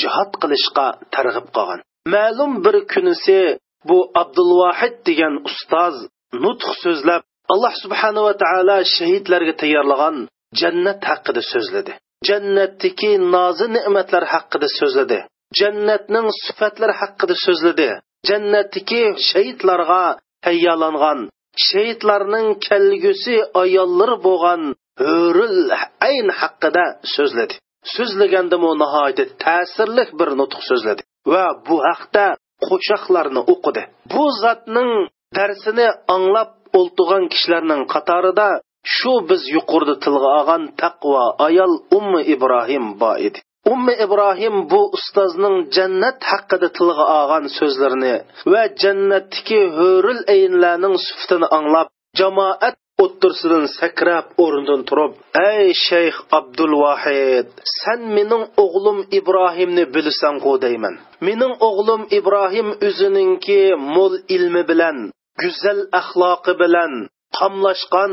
A: jihod qilishga targ'ib qilgan. Ma'lum bir kunisi bu abdul vahid degan ustoz nutq so'zlab alloh subhanava taolo shahidlarga tayyorlagan jannat haqida so'zladi. Jannatdagi nozi ne'matlar haqida so'zladi. Jannatning sifatlari haqida so'zladi. Jannatdagi shahidlarga tayyorlangan shahidlarning kelgusi ayollari bo'lgan hurul ayn haqida so'zladi. So'zlagandimu nihoyatda ta'sirli bir nutq so'zladi va bu haqda qo'shoqlarni o'qidi. Bu zotning darsini anglab o'ltigan kishilarning qatorida shu biz yuqorida tilga olgan taqvo ayol ummi ibrohim bor edi. Ummi ibrohim bu ustozning jannat haqida tilga olgan so'zlarini va jannatdagi ho'ril ayinlarning sifatini anglab jamoat o'ttirsidan sakrab o'rnidan turib ey shayx abdul vahid san mening o'g'lim ibrohimni bilsan ku deyman. Mening o'g'lim ibrohim o'zininki mo'l ilmi bilan go'zal axloqi bilan qomlashgan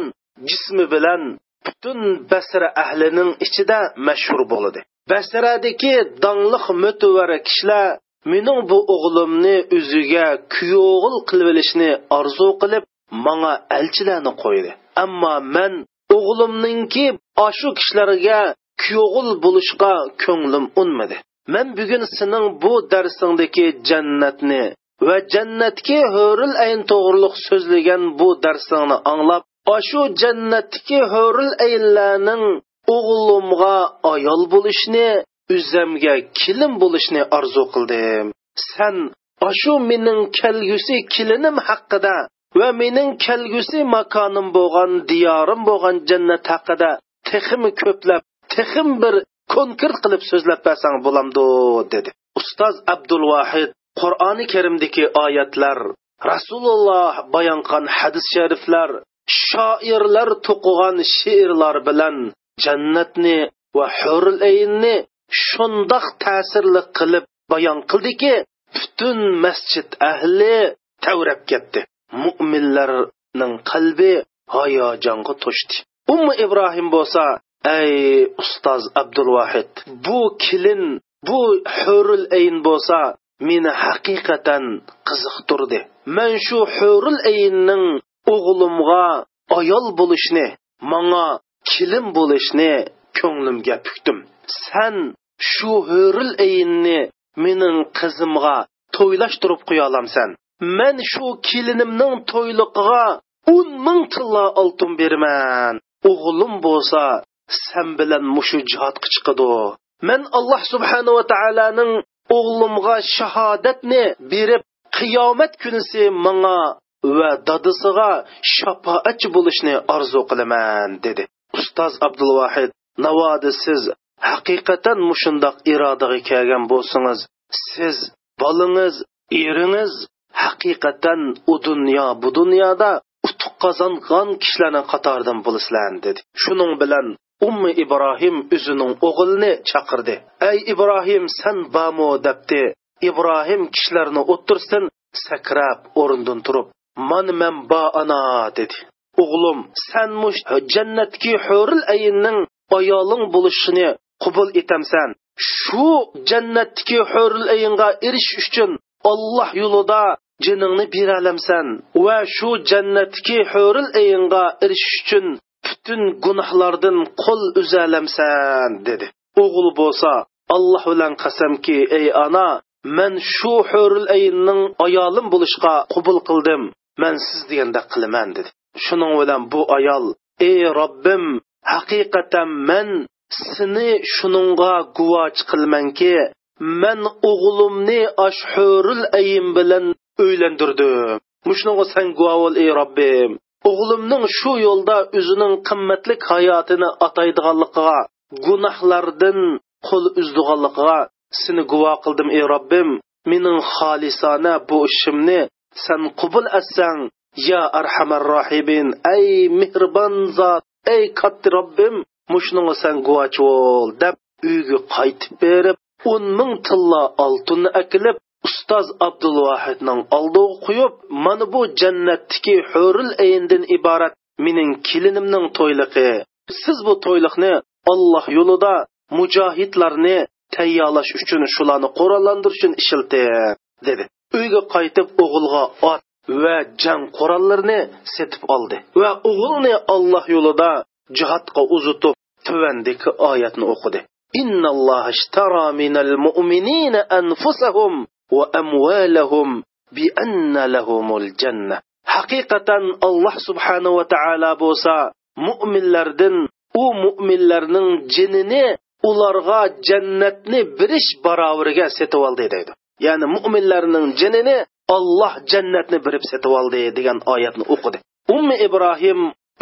A: jismi bilan butun basra ahlining ichida mashhur bo'ladi. Basradagi donliq mo'tuvara kishilar mening bu o'g'limni o'ziga kuyovg'il qilib olishni orzu qilib manga elchilarni qo'ydi. Ammo men o'g'limninki ashu kishilarga kuyo'g'il bo'lishga ko'nglim unmadi men bugun sening bu darsingdagi jannatni va jannatga ho'ril ayn to'g'riliq so'zlagan bu darsingni anglab ashu jannatdagi ho'ril aynlarning o'g'limga ayol bo'lishni o'zimga kelin bo'lishni orzu qildim. San ashu mening kelgusi kelinim haqida va mening kelgusi makonim bo'lgan diyorim bo'lgan jannat haqida tixim ko'plab texim bir konkret qilib so'zlab bersang bo'lamdu dedi. Ustoz abdulvahid qur'oni karimdagi oyatlar rasululloh bayon qilgan hadis shariflar shoirlar to'qigan she'rlar bilan jannatni va hurul aynni shundoq ta'sirli qilib bayon qildiki butun masjid ahli tavrab ketdi. Mo'minlarning qalbi hayajonga to'shdi. Ummu ibrohim bo'lsa ey ustoz abdulvohid bu kelin bu hurul ayn bo'lsa meni haqiqatan qiziqtirdi. Man shu hurul ayinning o'g'limga ayol bo'lishni manga kelin bo'lishni ko'nglimga pukdim. San shu hurul ayinni mening qizimga to'ylashtirib qo'ya olamsan. Men shu kelinimning to'yliqiga o'n ming tilla oltin beraman. O'g'lim bo'lsa sen bilan mushu jihodga chiqadi men alloh subhanava taoloning o'g'limga shahodatni berib qiyomat kunisi manga va dadisiga shafoatchi bo'lishni orzu qilaman dedi. Ustoz abdulvahid navoda siz haqiqatan mushundoq irodaga kelgan bo'lsangiz siz bolangiz eringiz haqiqatan u dunyo bu dunyoda utuq qozongan kishilarning qatoridan bo'lasizlar dedi. Shuning bilan ummi ibrohim o'zining o'g'lini chaqirdi. Ey ibrohim san bamo debdi. Ibrohim kishilarni o'tirsin sakrab o'rnidan turib. Man man ba ana dedi. O'g'lim san mush jannatki huril ayinning ayoling bo'lishini qabul etamsan. Shu jannatdagi huril ayinga erishish uchun olloh yo'lida jiningni beralamsan va shu jannatdagi huril ayinga erishish uchun butun gunohlardan qo'l uzalamsan dedi. Oğul bo'lsa alloh bilan qasamki ey ona man shu hurul ayinning ayolim bo'lishga qabul qildim man siz deganda qilaman dedi. Shuning bilan bu ayol ey robbim haqiqatan man seni shuningga guvoch qilmanki man o'g'limni ashhurul ayin bilan uylantirdim mushunga san guvoh ey robbim. O'g'limning shu yo'lda o'zining qimmatlik hayotini ataydiganligiga gunohlardan qo'l uzdiganligiga seni guvo qildim ey robbim. Mening xolisona bu ishimni san qubul etsang ya arhamar rohibin ey mehribon zot ey katta robbim mushunga san guvochi bo'l deb uyga qaytib berib o'n ming tilla oltinni akilib ustoz abdulvohidning oldiga qo'yib mana bu jannatdiki hurul ayndin iborat mening kelinimning to'yliqi. Siz bu to'yliqni olloh yo'lida mujohidlarni tayyorlash uchun shularni qurollantirish uchun ishilting dedi. Uyga qaytib o'g'ilga ot va jang qurollarini setib oldi va o'g'ilni olloh yo'lida jihodga uzutib tuvandiki oyatni o'qidi. Innalloha ishtara minal mu'minina anfusahum va amwalahum bi anna lahumul janna haqiqatan alloh subhanahu va taolo bo'lsa mo'minlardan u mo'minlarning jinini ularga jannatni birish baravariga setib oldi deydi. Ya'ni mo'minlarning jinini olloh jannatni birib setib oldi degan oyatni o'qidi. Ummi ibrohim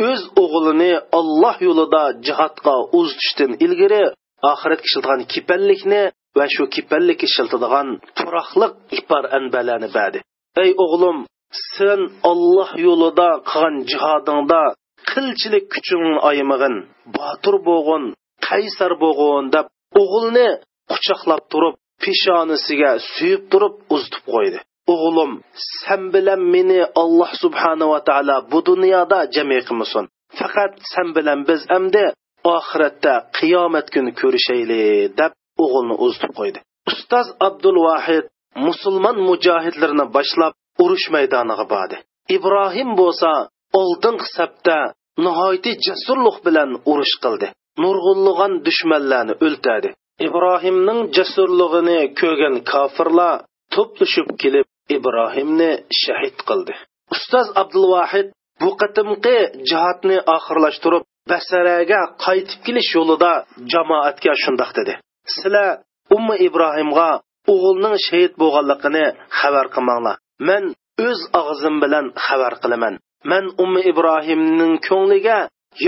A: o'z o'g'lini olloh yo'lida jihodga uzitishdan ilgari oxiratga ishilgan va shu kipallik ishiltadigan turoqliq ipor anbalarni berdi ey o'g'lim sen olloh yo'lida qilgan jihodingda qilchilik kuchingni aymag'in botir bo'g'in qaysar bo'g'in deb o'g'ilni quchoqlab turib peshonasiga suyib turib uzitib qo'ydi. O'g'lim sen bilan meni alloh subhanava taolo bu dunyoda jami qilmasin. Faqat sen bilan biz amdi oxiratda qiyomat kuni ko'rishayli deb o'g'ilni uzitib qo'ydi. Ustoz abdul vahid musulmon mujohidlarni boshlab urush maydoniga bordi. Ibrohim bo'lsa oldingi safda nihoyatda jasurlik bilan urush qildi. Nurg'unlagan dushmanlarni o'ltadi ibrohimning jasurlig'ini ko'rgan kofirlar to'plashib kelib ibrohimni shahid qildi. Ustoz abdulvahid bu qatimqi jihatni oxirlashtirib basaraga qaytib kelish yo'lida jamoatga shundoq dedi. Sizlar umma ibrohimga o'g'ilning shahid bo'lganligini xabar qilmanglar. Man o'z og'zim bilan xabar qilaman. Man umma ibrohimning ko'ngliga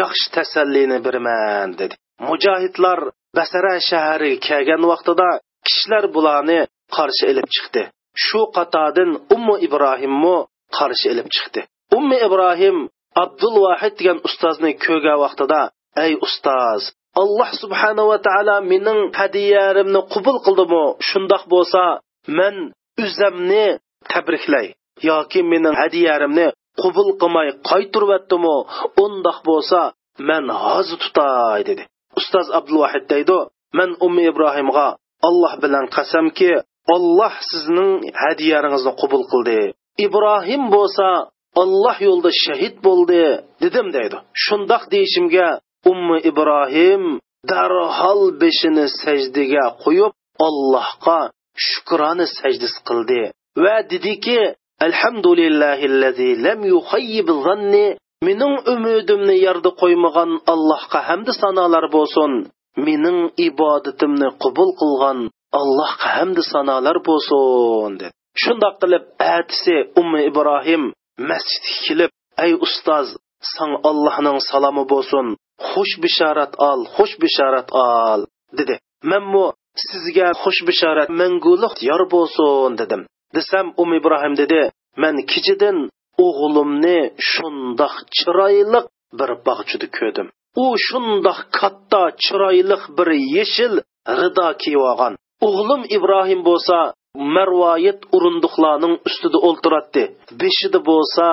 A: yaxshi tasallini beraman dedi. Mujohidlar basara shahariga kelgan vaqtida kishilar bularni qarshi ilib chiqdi. Shu qatodin ummu ibrohimmu qarshi ilib chiqdi. Ummi ibrohim abdul vahid degan ustozni ko'rgan vaqtida ey ustoz alloh subhanava taolo mening hadiyarimni qubul qildimi shundoq bo'lsa man uzamni tabriklay yoki mening hadiyarimni qubul qilmay qaytiryaptimi undoq bo'lsa man hozir tutay dedi. Ustoz abdulvahid deydi man ummi ibrohimga alloh bilan qasamki olloh sizning hadiyaringizni qubul qildi. Ibrohim bo'lsa olloh yo'lida shahid bo'ldi dedim deydi. Shundoq deyishimga ummi ibrohim darhol beshini sajdaga qo'yib allohga shukrona sajdasi qildi va dediki alhamdulillahillazi lam yuhayyib zanni mening umidimni yerda qo'ymagan allohga hamda sanolar bo'lsin mening ibodatimni qabul qilgan allohga hamda sanolar bo'lsin dedi. Shundoq qilib atisi ummi ibrohim masjidga kelib ey ustoz san allohning salomi bo'lsin xush bishorat ol xush bishorat ol dedi. Manmu sizga xush bishorat manguliq yor bo'lsin dedim. Desam um ibrohim dedi man kechadan o'g'limni shundoq chiroyli bir bog'chida ko'rdim. U shundoq katta chiroyli bir yeshil rido kiyib olgan. O'g'lim ibrohim bo'lsa marvoyit urunduqlarning ustida o'ltiratdi beshida bo'lsa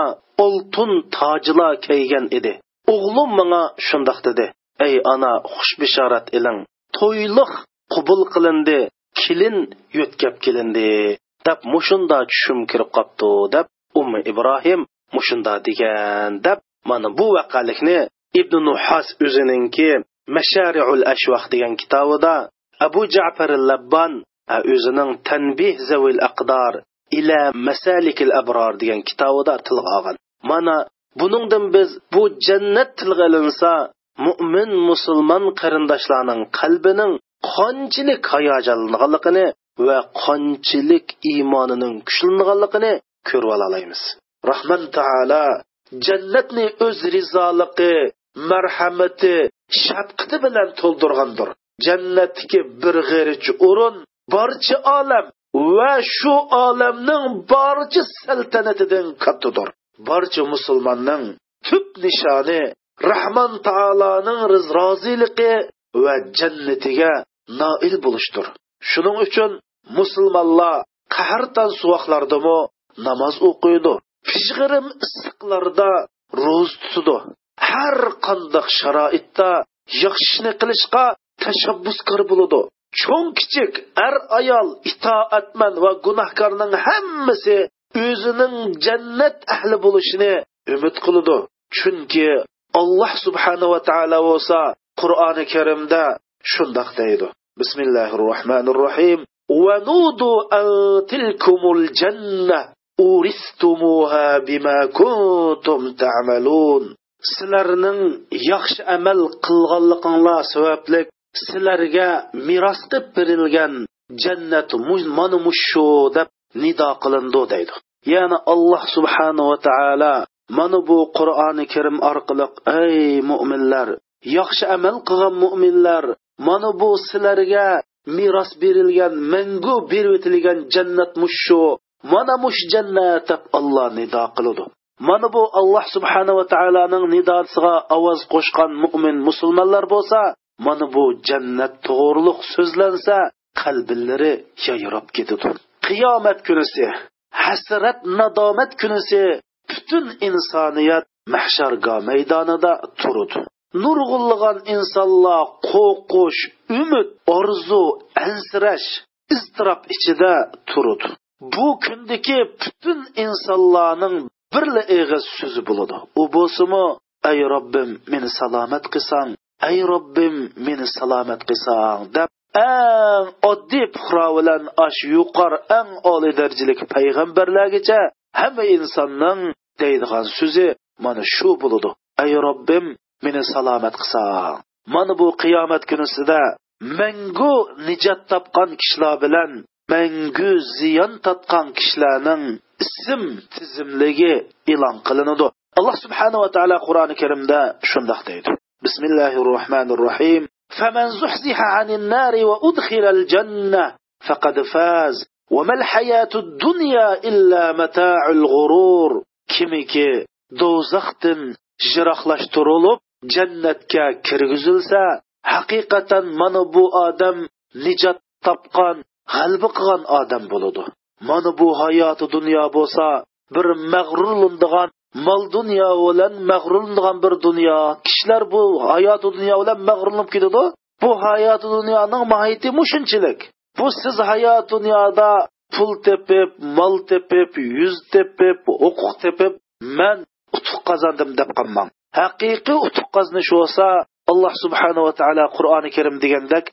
A: oltin tojlar kiygan edi. O'g'lim menga shundoq dedi. Ey ona xush bishorat iling. To'yliq qubul qilindi kelin yo'tkab kelindi deb mushunda tushum kirib qopti deb ummi ibrohim mushunda degan deb mana bu vaqalikni ibn nuhas o'zininki mashariul ashvaq degan kitobida abu jafar labban o'zining tanbih zavil aqdor ila masalikil abror degan kitobida tilga olgan. Mana buningdan biz bu jannat tilga ilinsa mo'min musulmon qarindoshlarning qalbining qanchalik hayajonlanganligini va qanchalik iymonining kuchlanganligini ko'rib olamiz rahmat taolo jannatni o'z rizoligi marhamati shafqati bilan to'ldirgandir. Jannatdagi bir g'irich o'rin barcha olam va shu olamning barcha saltanatidan kattadir barcha musulmonning tub nishoni rahmon taoloning roziligi va jannatiga noil bo'lishdir. Shuning uchun musulmonlar qahrdan suvoqlardami namoz o'qiydi pishg'irim issiqlarda ro'z tutidi har qandoq sharoitda yaxshini qilishga tashabbuskor bo'ladi. Cho'ng kichik ar ayol itoatman va gunohkorning hammasi o'zining jannat ahli bo'lishini umid qiladi chunki alloh subhanava taolo bo'lsa qur'oni karimda shundoq deydi bismillahi rohmanir rohim ونودوا أن تلكم الجنة أورثتموها بما كنتم تعملون sizlarning yaxshi amal qilganliginglar sababli sizlarga meros qilib berilgan jannat mana mushu deb nido qilindi deydi Ya'ni alloh subhanava taolo mana bu qur'oni karim orqali ey mo'minlar yaxshi amal qilgan mo'minlar mana bu sizlarga meros berilgan mangu berib o'tilgan jannat mushu mana mush jannat deb olloh nido qiladi. Mana bu alloh subhanava taoloning nidosiga ovoz qo'shgan mo'min musulmonlar bo'lsa mana bu jannat to'g'riliq so'zlansa qalbilari yayrab ketadi. Qiyomat kunisi! Hasrat nadomat kunisi butun insoniyat mahsharga maydonida turudi nurg'ullig'an insonlar qo'rqish umid orzu ansirash iztirob ichida turudi bu kundagi butun insonlarning birla ig'iz so'zi bo'ladi. U bo'lsimi ey robbim meni salomat qilsang ey robbim meni salomat qilsang deb eng oddiy puhro bilan ash yuqori eng oliy darajalik payg'ambarlargacha hamma insonning deydigan so'zi mana shu bo'ladi. Ey robbim meni salomat qilsang mana bu qiyomat kunisida mangu nijot topgan kishilar bilan mangu ziyon tortgan kishilarning ism tizimligi e'lon qilinadi. Alloh subhanava taolo qur'oni karimda shundoq deydi. Bismillahi rohmanir rohim فمن زحزح عن النار وأدخل الجنة فقد فاز. وما الحياة الدنيا إلا متاع الغرور. كمك دوزخت جرخلش ترولب جنتك كرغزلسا. حقيقة من بو آدم نجات طبقا غلب قغان آدم بلدو من بو حياة دنيا بوسا بر مغرولندغان mol dunyo bilan mag'rurlanadigan bir dunyo kishilar bu hayoti dunyo bilan mag'rurlanib ketadi. Bu hayoti dunyoning mohiyati mushunchalik. Bu siz hayot dunyoda pul tepib mol tepib yuz tepib huquq tepib man utuq qozondim deb qolmang. Haqiqiy utuq qozonish bo'lsa alloh subhanava taolo qur'oni karim degandek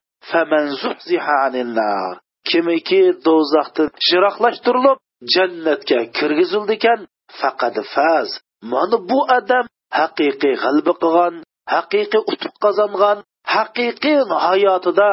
A: kimiki do'zaxdan shiroqlashtirilib jannatga kirgizildi ekan. Faqat faz. Mana bu odam haqiqiy g'alba qilgan haqiqiy utuq qozongan haqiqiy hayotida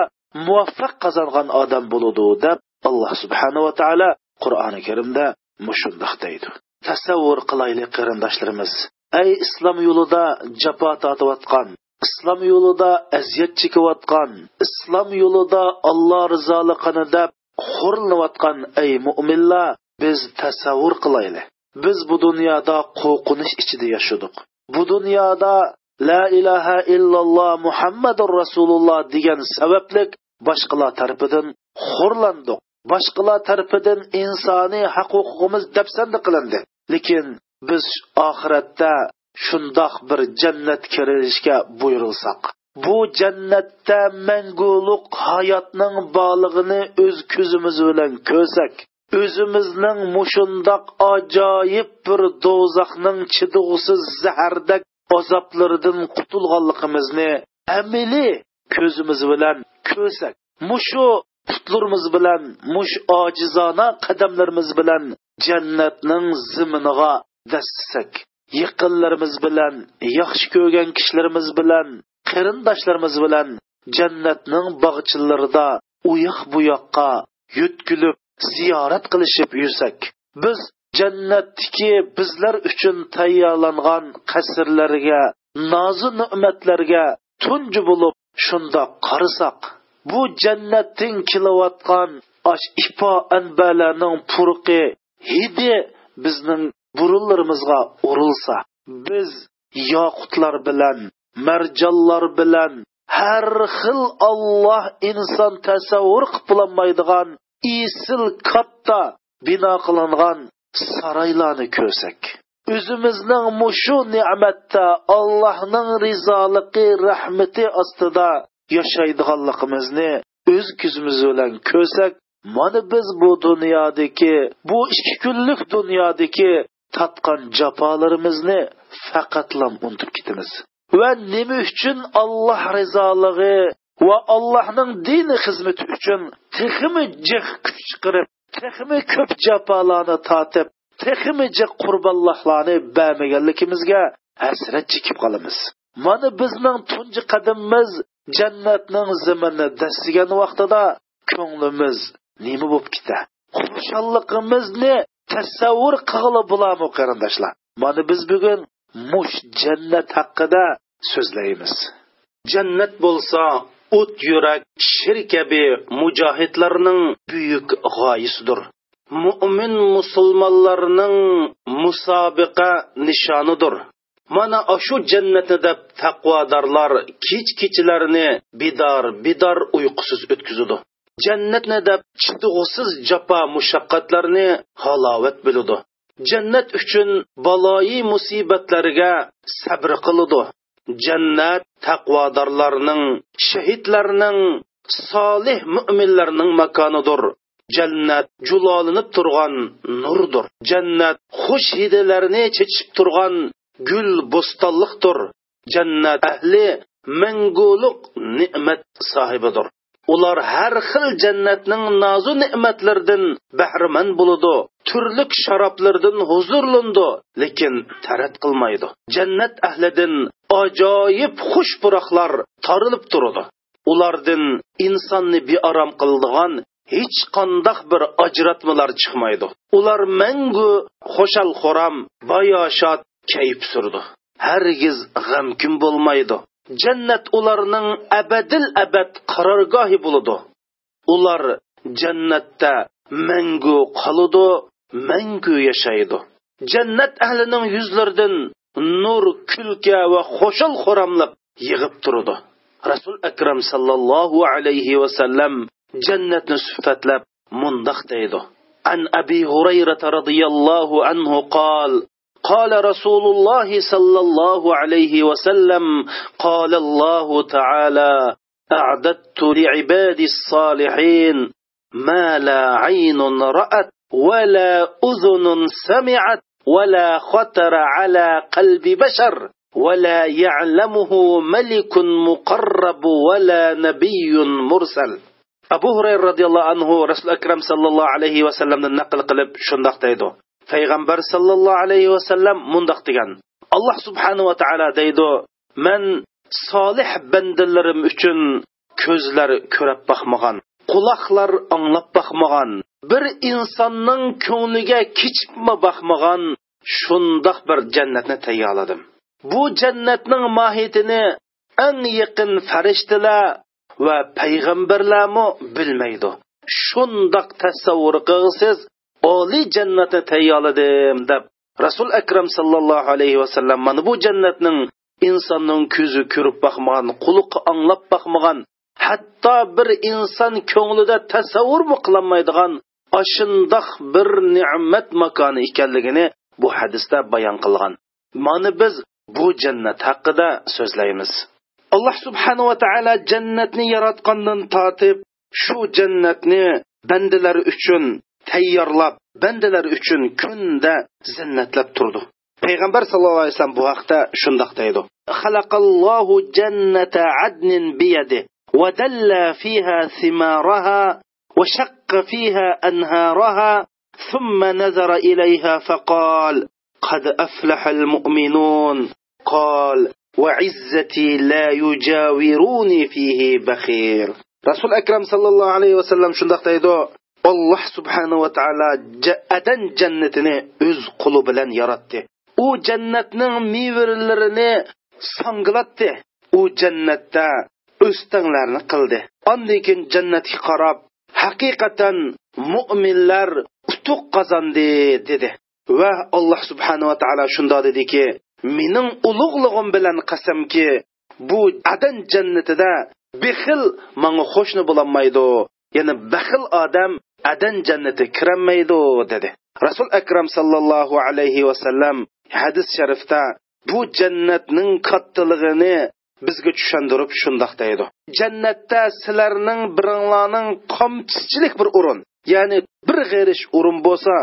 A: muvaffaq qozongan odam bo'ludi deb alloh subhanava taolo qur'oni karimda mushundoq deydi. Tasavvur qilaylik qarindoshlarimiz. Ey islom yo'lida jafo tortayotgan islom yo'lida aziyat chekayotgan islom yo'lida alloh rizoliqini deb xo'rlanayotgan ey mo'minlar biz tasavvur qilaylik. Biz bu dunyoda qo'rqinish ichida yashadik. Bu dunyoda la ilaha illalloh muhammadur rasululloh degan sabablik boshqalar tarafidan xo'rlandik. Boshqalar tarafidan insoniy huquqimiz dafsanda qilindi. Lekin biz oxiratda shundoq bir jannat kirilishga buyurilsak bu jannatda manguliq hayotning borlig'ini o'z ko'zimiz bilan ko'rsak o'zimizning mushundoq ajoyib bir do'zaxning chidug'usiz zahardak azoblaridan qutulganligimizni amili ko'zimiz bilan ko'rsak mushu putlarimiz bilan mush ojizona qadamlarimiz bilan jannatning ziminiga dassak yaqinlarimiz bilan yaxshi ko'rgan kishilarimiz bilan qarindoshlarimiz bilan jannatning bog'chilarida u yoq bu yoqqa yutkilib ziyorat qilishib yursak biz jannatdiki bizlar uchun tayyorlangan qasrlarga nozi ne'matlarga tunji bo'lib shundoq qarasak bu jannatdan kelayotgan osh ifo anbalarning purqi hidi bizning burunlarimizga urilsa biz yoqutlar bilan marjonlar bilan har xil olloh inson tasavvur qilib bo'lolmaydigan isil katta bino qilingan saroylarni ko'rsak o'zimizning mushu ne'matda allohning rizoligi rahmati ostida yashaydiganligimizni o'z ko'zimiz bilan ko'rsak mana biz bu dunyodagi bu ikki kunlik dunyodagi tatgan jafolarimizni faqatlam unutib ketamiz. Va nima uchun alloh rizoligi va allohning dini xizmati uchun texmi jiq kuch chiqarib texmi ko'p jafolarni tortib texmi jiq qurbonlohlarni bermaganligimizga hasrat chekib qolamiz. Mana bizning tunji qadamimiz jannatning zimini dastigan vaqtida ko'nglimiz nima bo'lib ketadi xushalligimizni tasavvur qilg'ili bo'lami qarindoshlar? Mana biz bugun mush jannat haqida so'zlaymiz. Jannat bo'lsa o't yurak shir kabi mujohidlarning buyuk g'oyisidir. Mo'min musulmonlarning musobiqa nishonidir. Mana shu jannatni deb taqvodorlar kech kechalarini bidor bidor uyqusiz o'tkazadi. Jannatni deb chidg'usiz jafo mushaqqatlarni halovat biladi. Jannat uchun baloyi musibatlarga sabr qiladi. Jannat taqvodorlarning shahidlarning solih mo'minlarning makonidir. Jannat julolinib turgan nurdir. Jannat xush hidilarni chechib turgan gul bo'stonliqdir. Jannat ahli manguliq ne'mat sohibidir ular har xil jannatning nozu ne'matlaridan bahramand bo'ladi. Turlik sharoblardan huzurlandi lekin tarat qilmaydi. Jannat ahlidan ajoyib xush puroqlar torilib turadi ulardan insonni bearom qiladigan hech qandoq bir ajratmalar chiqmaydi. Ular mangu xo'shal xo'ram bayoshod kayf surdi. Hargiz g'amkin bo'lmaydi. Jannat ularning abadil abad qarorgohi bo'ladi. Ular jannatda mangu qoladi mangu yashaydi jannat ahlining yuzlaridan nur kulka va xo'shal xo'ramliq yig'ib turadi rasul akram sallallohu alayhi vasallam jannatni sifatlab mundoq deydi عن أبي هريرة رضي الله عنه قال قال رسول الله صلى الله عليه وسلم قال الله تعالى أعددت لعبادي الصالحين ما لا عين رأت ولا أذن سمعت ولا خطر على قلب بشر ولا يعلمه ملك مقرب ولا نبي مرسل. أبو هريرة رضي الله عنه رسول أكرم صلى الله عليه وسلم نقل قلب شندق تيدو فيغنبر صلى الله عليه وسلم مندق تيغن الله سبحانه وتعالى تيدو من صالح بندلر اچن كزلر كرب بخمغان قلخلر انلب بخمغن bir insonning ko'ngliga kechibma boqmagan shundoq bir jannatni tayyorladim. Bu jannatning mohiyatini eng yaqin farishtalar va payg'ambarlarmi bilmaydi. Shundoq tasavvur qilsiz oliy jannatni tayyorladim deb rasul akram sallallohu alayhi vasallam mana bu jannatning insonning ko'zi ko'rib boqmagan quluqi anglab boqmagan hatto bir inson ko'nglida tasavvurmi qilolmaydigan ashundoq bir ne'mat makoni ekanligini bu hadisda bayon qilgan mana biz bu jannat haqida so'zlaymiz alloh subhanahu va taolo jannatni yaratgandan tortib shu jannatni bandalar uchun tayyorlab bandalar uchun kunda zinnatlab turdi payg'ambar sallallohu alayhi vasallam bu haqda shundoq deydi xalaqallohu jannata adnin biyadi ودل فيها ثمارها وشق فيها أنهارها ثم نظر إليها فقال قد أفلح المؤمنون. قال وعزتي لا يجاوروني فيه بخير. رسول أكرم صلى الله عليه وسلم شندق تيدو الله سبحانه وتعالى أدن جنتني. öz قلو بلن yaratdı. O cennetinin meyvelerini sanglattı. O cennette o'stinglarni qildi ondan keyin jannatga qarab haqiqatan mo'minlar qutuq qozondi dedi. Va alloh subhanava taolo shundoq dediki mening ulug'lig'im bilan qasamki bu adan jannatida bexil manga qo'shni bo'lolmaydi. Ya'ni baxil odam adan jannati kirolmaydi dedi. Rasul akram sallallohu alayhi vasallam hadis sharifda bu jannatning kattalig'ini bizga tushundirib shundoq deydi. Jannatda sizlarning biringlarning qomchichilik bir o'rin ya'ni bir g'erish o'rin bo'lsa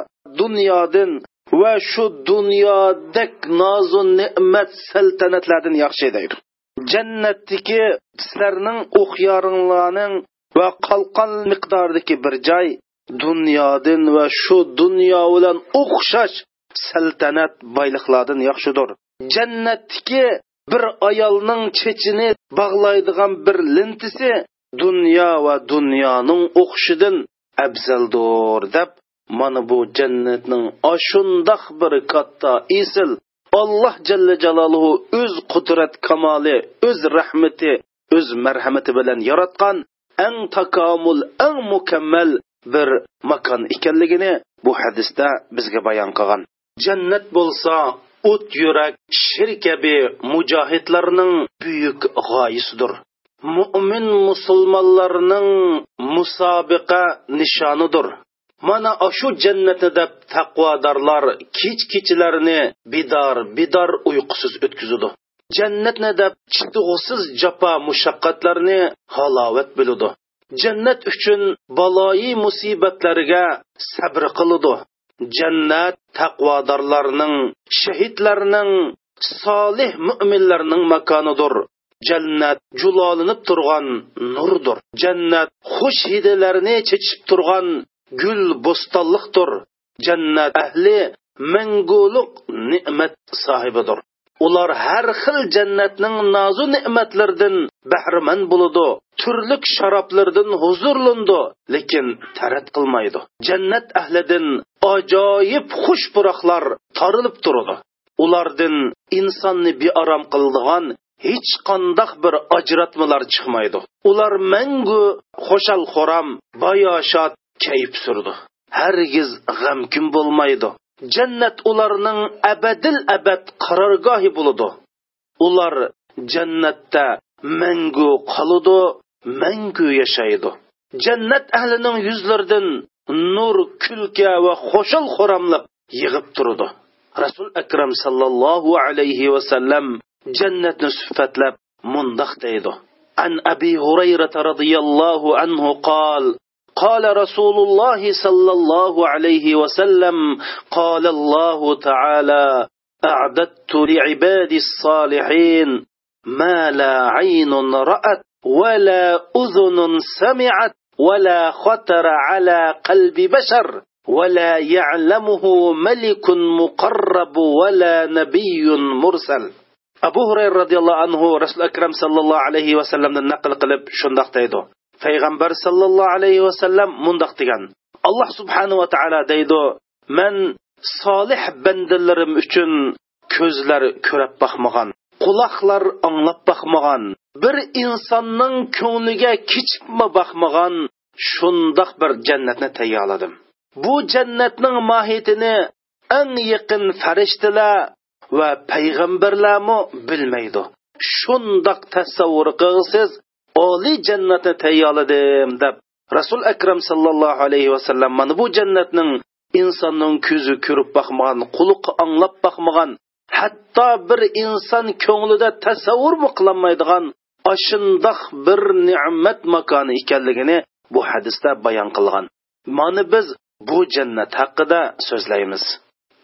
A: dunyodan va shu dunyodak nozu ne'mat saltanatlardan yaxshi deydi. Jannatdagi sizlarning o'xyoringlarning va qalqon miqdoridagi bir joy dunyodan va shu dunyo bilan o'xshash saltanat boyliqlardan yaxshidir. Jannatdagi bir ayolning chechini bog'laydigan bir lintisi dunyo va dunyoning o'qishidan afzaldir deb mana bu jannatning ashundoq bir katta isil alloh jalla jaloluhu o'z qudrat kamoli o'z rahmati o'z marhamati bilan yaratgan eng takomul eng mukammal bir makon ekanligini bu hadisda bizga bayon qilgan. Jannat bo'lsa o't yurak shir kabi mujohidlarning buyuk g'oyisidir. Mo'min musulmonlarning musobiqa nishonidir. Mana shu jannati deb taqvodorlar kech kechalarini bidor bidor uyqusiz o'tkazadi. Jannatni deb chitug'siz jafo mushaqqatlarni halovat biladi. Jannat uchun baloyi musibatlarga sabr qiladi. Jannat taqvodorlarning shahidlarning solih mo'minlarning makonidir. Jannat julolinib turgan nurdir. Jannat xush hidilarni chechib turgan gul bo'stonliqdir. Jannat ahli manguliq ne'mat sohibidir ular har xil jannatning nozu ne'matlaridan bahramand bo'ladi turlik sharoblardan huzurlandi lekin tarat qilmaydi. Jannat ahlidan ajoyib xush puroqlar torilib turadi. Ulardan insonni bearom qiladigan hech qandoq bir ajratmalar chiqmaydi. Ular mangu xo'shal xo'ram bayoshot kayf surdi. Hargiz g'amkin bo'lmaydi. Jannat ularning abadil abad qarorgohi bo'ladi. Ular jannatda mangu qoladi mangu yashaydi. Jannat ahlining yuzlaridan nur kulka va xo'shal xo'ramliq yig'ib turadi. Rasul akram sallallohu alayhi vasallam jannatni sifatlab mundoq deydi. An abi hurayrata roziyallohu anhu qol قال رسول الله صلى الله عليه وسلم قال الله تعالى أعددت لعبادي الصالحين ما لا عين رأت ولا أذن سمعت ولا خطر على قلب بشر ولا يعلمه ملك مقرب ولا نبي مرسل. abu hurayra roziyallohu anhu rasul akram sallallohu alayhi vasallamdan naql qilib shundoq deydi payg'ambar sallallohu alayhi vasallam mundoq degan. Alloh subhanahu va taolo deydi man solih bandalarim uchun ko'zlar ko'rab boqmagan quloqlar anglab boqmagan bir insonning ko'ngliga kichikma boqmagan shundoq bir jannatni tayyorladim bu jannatning mohiyatini eng yaqin farishtalar va payg'ambarlarmi bilmaydi. Shundoq tasavvur qilsiz oliy jannatni tayyorladim deb rasul akram sallallohu alayhi vasallam mana bu jannatning insonning ko'zi ko'rib boqmagan quluqi anglab boqmagan hatto bir inson ko'nglida tasavvurmi qilolmaydigan ashundoq bir ne'mat makoni ekanligini bu hadisda bayon qilgan. Mana biz bu jannat haqida so'zlaymiz.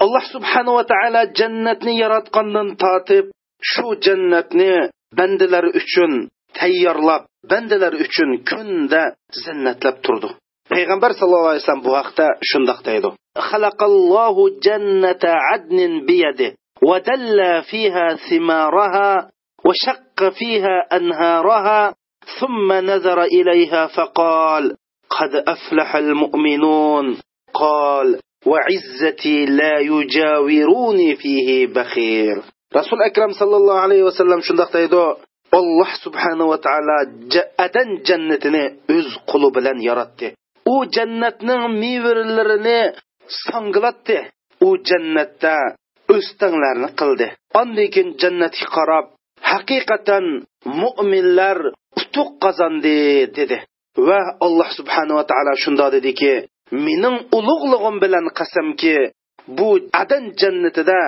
A: Alloh subhanava taolo jannatni yaratgandan tortib shu jannatni bandalar uchun tayyorlab bandalar uchun kunda zinnatlab turdi payg'ambar sallallohu alayhi vasallam bu haqda shundoq deydi xalaqallohu jannata adnin biyadi ودل فيها ثمارها وشق فيها أنهارها ثم نظر إليها فقال قد أفلح المؤمنون قال وعزتي لا يجاوروني فيه بخير رسول أكرم صلى الله عليه وسلم شندق تيدو alloh subhanava taolo adan jannatini o'z qo'li bilan yaratdi. U jannatning mevaralarini sanglatdi. U jannatda o'stanlarni qildi. Ondan keyin jannatga qarab haqiqatan mo'minlar utuq qozondi dedi. Va alloh subhanava taolo shundoq dediki mening ulug'lig'im bilan qasamki bu adan jannatida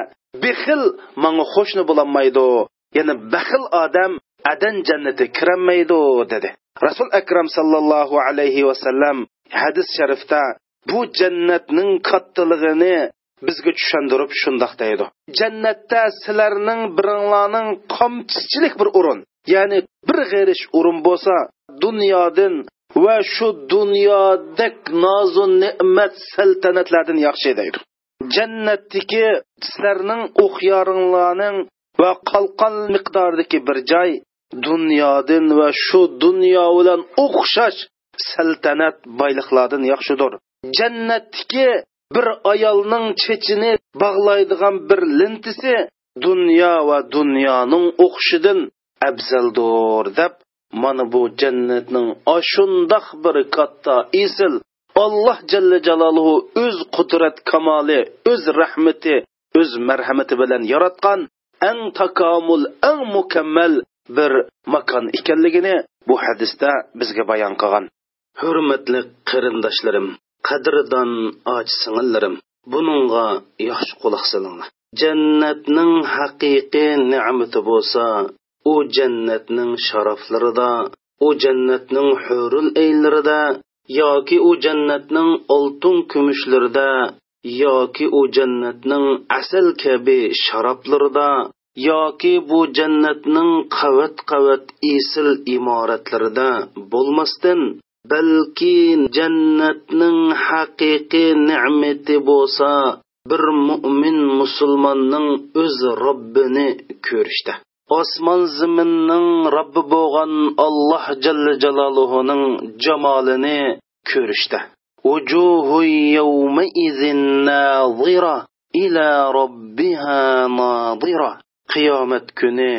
A: bexil manga qo'shni bo'lolmaydi ya'ni baxil odam adan jannati kirolmaydi dedi. Rasul akram sallallohu alayhi vasallam hadis sharifda bu jannatning kattaligini bizga tushundirib shundoq deydi. Jannatda sizlarning biringlarning qomchichilik bir o'rin ya'ni bir g'erish o'rin bo'lsa dunyodan va shu dunyodak nozu ne'mat saltanatlardan yaxshi deydi. Jannatdagi sizlarning o'qyoringlarning va qalqon miqdoridagi bir joy dunyodan va shu dunyo bilan o'xshash saltanat boyliqlardan yaxshidir jannatdagi bir ayolning chechini bog'laydigan bir lintisi dunyo va dunyoning o'qishidan afzaldir deb mana bu jannatning ashundoq bir katta isil alloh jalla jaloluhu o'z qudrat kamoli o'z rahmati o'z marhamati bilan yaratgan eng takomul eng mukammal bir makon ekanligini bu hadisda bizga bayon qilgan. Hurmatli qarindoshlarim qadrdon och singillarim buningga yaxshi quloq solinglar. Jannatning haqiqiy ne'mati bo'lsa u jannatning sharaflarida u jannatning hurul aylarida yoki u jannatning oltin kumushlarida yoki u jannatning asal kabi sharoblarida yoki bu jannatning qavat qavat esil imoratlarida bo'lmasdan balki jannatning haqiqiy ne'mati bo'lsa bir mo'min musulmonning o'z robbini ko'rishda osmon zaminning robbi bo'lgan alloh jalla jaloluhuning jamolini ko'rishda wujuhu yawma izin nazira ila robbiha nadira qiyomat kuni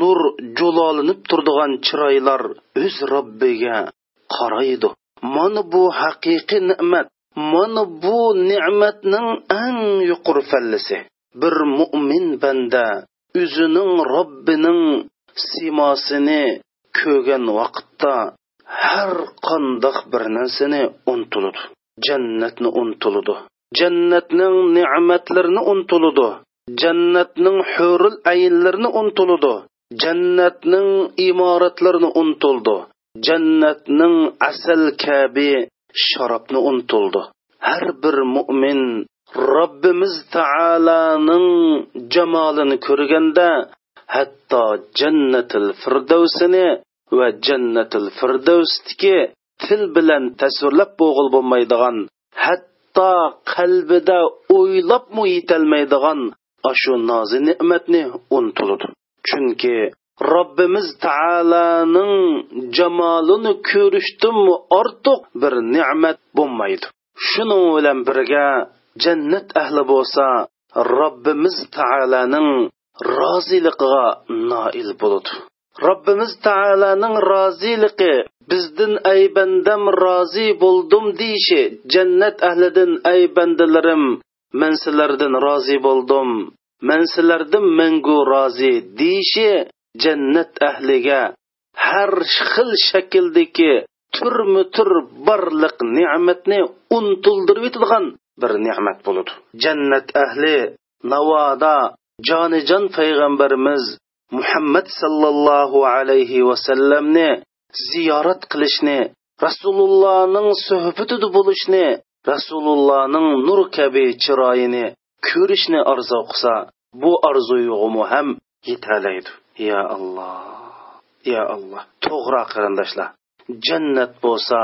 A: nur jo'lolinib turdigan chiroylar o'z robbiga qaraydi mana bu haqiqiy ne'mat mana bu ne'matning eng yuqori fallisi. Bir mo'min banda o'zining robbining simosini ko'rgan vaqtda har qandoq bir narsani unutiladi jannatni unutiladi jannatning ne'matlarini unutiladi jannatning hurul ayinlarini unutildi jannatning imoratlarini unutildi jannatning asal kabi sharobni unutildi har bir mo'min robbimiz taoloning jamolini ko'rganda hatto jannatil firdavsini va jannatil firdavsdiki til bilan tasvirlab bo'g'il bo'lmaydigan hatto qalbida o'ylabmi yetolmaydigan ashu nozi ne'matni unutiladi chunki robbimiz taoloning jamolini ko'rishdinmi ortiq bir ne'mat bo'lmaydi. Shuning bilan birga jannat ahli bo'lsa robbimiz taoloning roziligiga noil bo'ladi. Robbimiz taoloning roziligi bizdan ay bandam rozi bo'ldim deyishi jannat ahlidan ay bandalarim men sizlardan rozi bo'ldim man sizlardan mangu rozi deyishi jannat ahliga har xil shakldagi turmi tur barliq ne'matni untildirib yetadigan bir ne'mat bo'ladi. Jannat ahli navoda jonijon payg'ambarimiz muhammad sallallohu alayhi vasallamni ziyorat qilishni rasulullohning suhbatida bo'lishni rasulullohning nur kabi chiroyini ko'rishni orzu qilsa bu orzuyug'imi ham yetalaydi ya alloh ya alloh. To'g'ri qarindoshlar jannat bo'lsa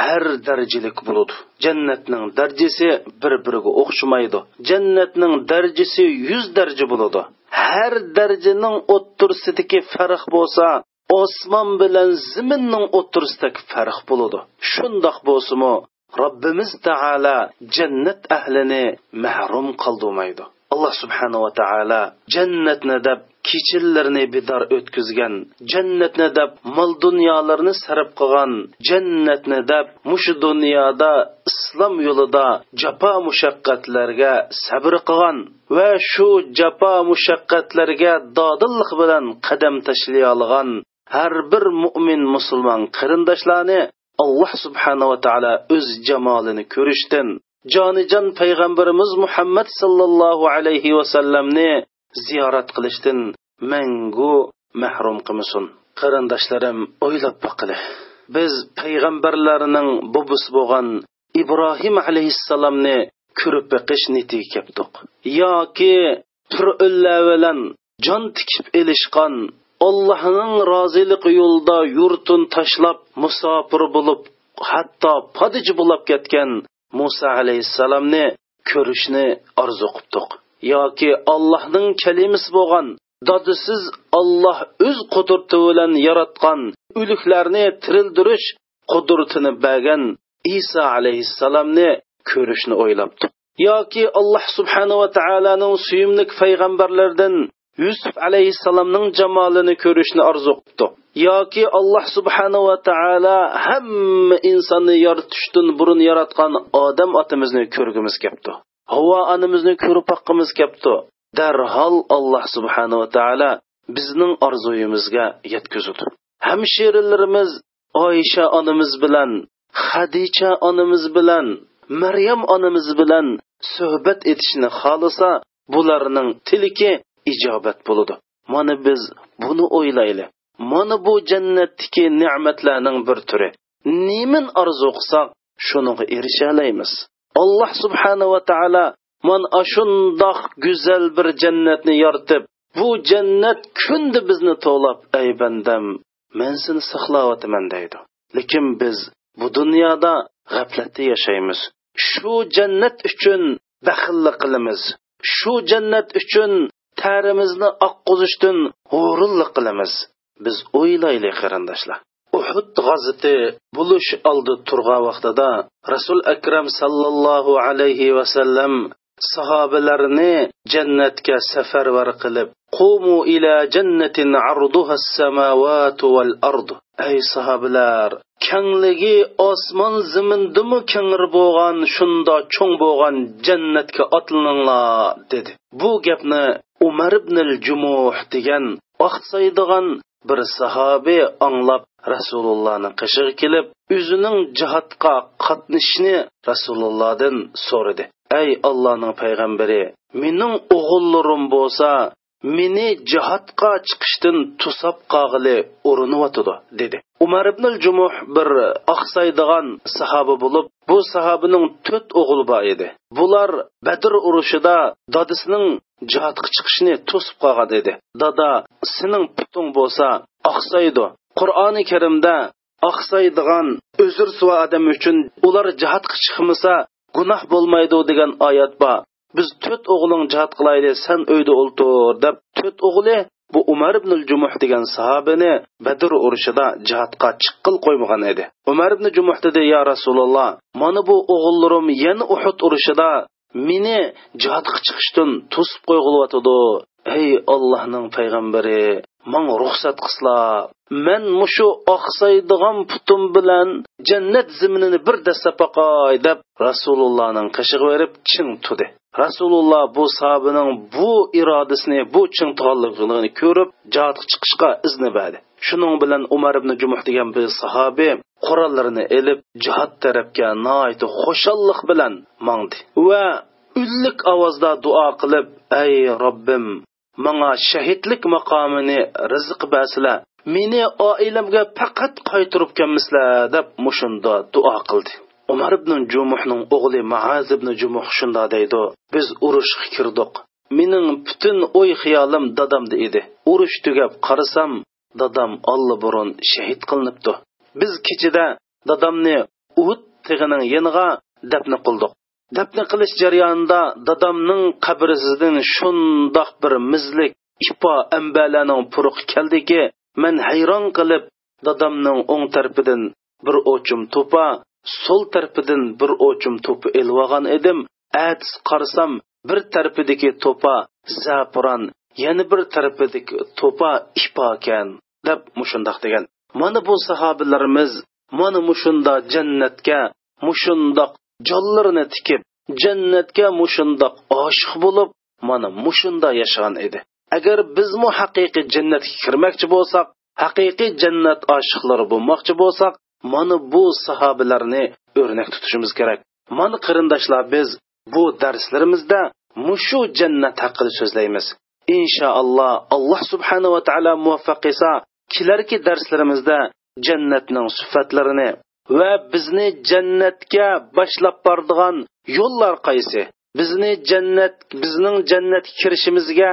A: har darajalik bo'ladi. Jannatning darajasi bir biriga o'xshamaydi. Jannatning darajasi yuz daraja bo'ladi. Har darajaning o'ttirsidagi farq bo'lsa osmon bilan ziminning o'ttirsidagi farq bo'ladi. Shundoq bo'lsimi robbimiz taolo jannat ahlini mahrum qildirmaydi. Alloh subhanava taolo jannatni deb kechinlarni bedor o'tkazgan jannatni deb mol dunyolarni sarf qilgan jannatni deb mushu dunyoda islom yo'lida jafo mushaqqatlarga sabr qilgan va shu jafo mushaqqatlarga dodillik bilan qadam tashlay olgan har bir mo'min musulmon qarindoshlarni alloh subhanava taolo o'z jamolini ko'rishdan jonijon payg'ambarimiz muhammad sollallohu alayhi vasallamni ziyorat qilishdan mangu mahrum qilmasin. Qarindoshlarim o'ylab boqili biz payg'ambarlarning bobisi bo'lgan ibrohim alayhissalomni ko'rib biqish nitiga keldik. Yoki turullar bilan jon tikib elishgan allohning roziligi yo'lida yurtin tashlab musofir bo'lib hatto podiji bo'lib ketgan muso alayhissalomni ko'rishni orzu qildik. Yoki allohning kalimasi bo'lgan dodisiz olloh o'z qudrati bilan yaratgan o'liklarni tirildirish qudratini bergan iso alayhissalomni ko'rishni o'ylabdi yoki alloh subhanava taoloning suyimlik payg'ambarlaridan yusuf alayhissalomning jamolini ko'rishni orzu qilibdi yoki alloh subhanava taolo hamma insonni yoritishdan burun yaratgan odam otamizni ko'rgimiz kelibdi havo onamizni ko'rib boqqimiz kelibdi darhol alloh subhanava taolo bizning orzuyimizga yetkazudi hamshiralarimiz oysha onamiz bilan hadicha onamiz bilan maryam onamiz bilan suhbat etishni xohlasa bularning tiliki ijobat bo'ladi. Mana biz buni o'ylayli mana bu jannatdagi ne'matlarning bir turi. Nemin orzu qilsak shuniga erisha olamiz alloh subhanava taolo mana shundoq go'zal bir jannatni yoritib bu jannat kundi bizni to'lab ey bandam men seni saqlayapman deydi. Lekin biz bu dunyoda g'aflatda yashaymiz. Shu jannat uchun baxillik qilamiz. Shu jannat uchun tarimizni oqquzishdan g'ururlik qilamiz. Biz o'ylaylik qarindoshlar. Uhud g'aziti bo'lish oldi turgan vaqtida rasul akram sallallohu alayhi vasallam sahobalarni jannatga safarvar qilib qumu ila jannatin arduha as-samawati wal ard ey sahobalar kengligi osmon zimindimi kengir bo'lgan shunda cho'ng bo'lgan jannatga otlaninglar dedi. Bu gapni umar ibn al jumuh degan oqsaydigan bir sahobiy anglab rasulullohni qishig'i kelib o'zining jihodga qatnashishni rasulullohdan so'radi. Ey allohning payg'ambari mening o'g'illarim bo'lsa meni jihodga chiqishdan tusab qog'ili urinyotidi dedi. Umar ibn jumuh bir oqsaydigan sahoba bo'lib bu sahobaning to'rt o'g'li bor edi. Bular badr urushida dadisining jihodga chiqishni to'sib qolgan edi. Dada sening puting bo'lsa oqsaydi. Qur'oni karimda oqsaydigan uzr suva odam uchun ular jihodga chiqmasa gunoh bo'lmaydi degan oyat bor. Biz to'rt o'g'ling jihod qilaydi san uyda o'ltir deb to'rt o'g'li bu umar ibn jumuh degan sahobini badr urushida jihodga chiqqil qo'ymagan edi. Umar ibn jumuh dedi ya rasululloh mana bu o'g'illarim yana uhud urushida meni jihodga chiqishdan to'sib qo'yg'ilyotidi ey ollohning payg'ambari manga ruxsat qilsla man mushu oqsaydigan putim bilan jannat ziminini bir dasta paqoy deb rasulullohning qishig'i berib ching tudi rasululloh bu sahobaning bu irodasini bu ching ko'rib jihodga chiqishga izni berdi. Shuning bilan umar ibn jumuh degan bir sahobiy qurollarini ilib jihod tarafga noiti xushalliq bilan mangdi va ullik ovozda duo qilib ey robbim manga shahidlik maqomini rizq basila meni oilamga faqat qaytirib kelmislar deb mushunda duo qildi. Umar ibn jumuhning o'g'li maaz ibn jumuh shunda deydi biz urushga kirdik mening butun o'y xiyolim dadamda edi. Urush tugab qarasam dadam burun shahid qilinibdi. Biz kechida dadamni uhud tig'ining yeniga dafni qildik dafni qilish jarayonida dadamning qabrisidan shundoq bir mizlik ipo ambalaning puruq keldiki man hayron qilib dadamning o'ng tarafidan bir o'chim to'pa so'l tarpidan bir o'chim to'pi elvagan edim. Atis qarasam bir tarpidagi to'pa zapuron yana bir tarafidagi to'pa ipo ekan deb mushundoq degan. Mana bu sahobalarimiz mana mushunda jannatga mushundoq jonlarini tikib jannatga mushundoq oshiq bo'lib mana mushunda yashagan edi. Agar bizmu haqiqiy jannatga kirmoqchi bo'lsak haqiqiy jannat oshiqlari bo'lmoqchi bo'lsak mana bu sahobalarni o'rnak tutishimiz kerak. Mana qarindoshlar biz bu darslarimizda mushu jannat haqida so'zlaymiz. Inshaalloh alloh subhanava taolo muvaffaq qilsa kelarki darslarimizda jannatning sifatlarini va bizni jannatga boshlab boradigan yo'llar qaysi? Bizni jannat bizning jannatga kirishimizga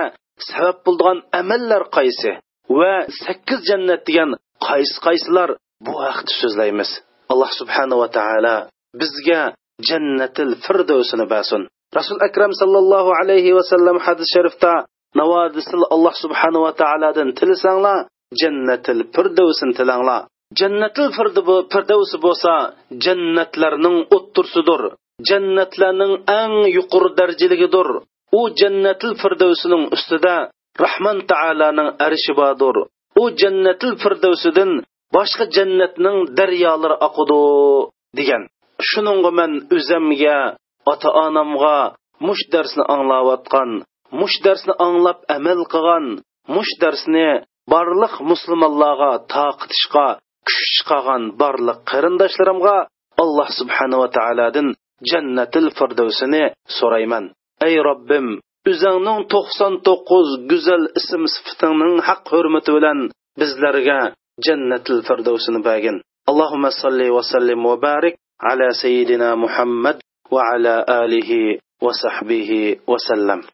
A: sabab bo'ladigan amallar qaysi? Va sakkiz jannat degan qaysi qaysilar bu haqda so'zlaymiz. Alloh subhanava taolo bizga jannatil firdovsini bersin. Rasul akram sallallohu alayhi vasallam hadis sharifda navodisil alloh subhanava taolodan tilasanglar jannatil firdovsini tilanglar. Jannatil firdavsi bo'lsa jannatlarning o'ttursidir jannatlarning eng yuqori darajaligidir. U jannatil firdavsining ustida rahmon taoloning arshi bordir. U jannatil firdavsidan boshqa jannatning daryolari oqidi degan. Shuningga man o'zimga ota onamga mush darsni anglayotgan mush darsni anglab amal qilgan mush darsni barliq musulmonlarga taqitishga kuch chiqargan barliq qarindoshlarimga alloh subhanava taolodan jannatil firdavsini so'rayman. Ey robbim o'zingning to'qson to'qqiz go'zal ism sifatingning haq hurmati bilan bizlarga jannatil firdavsini bergin اللهم صل وسلم وبارك على سيدنا محمد وعلى آله وصحبه وسلم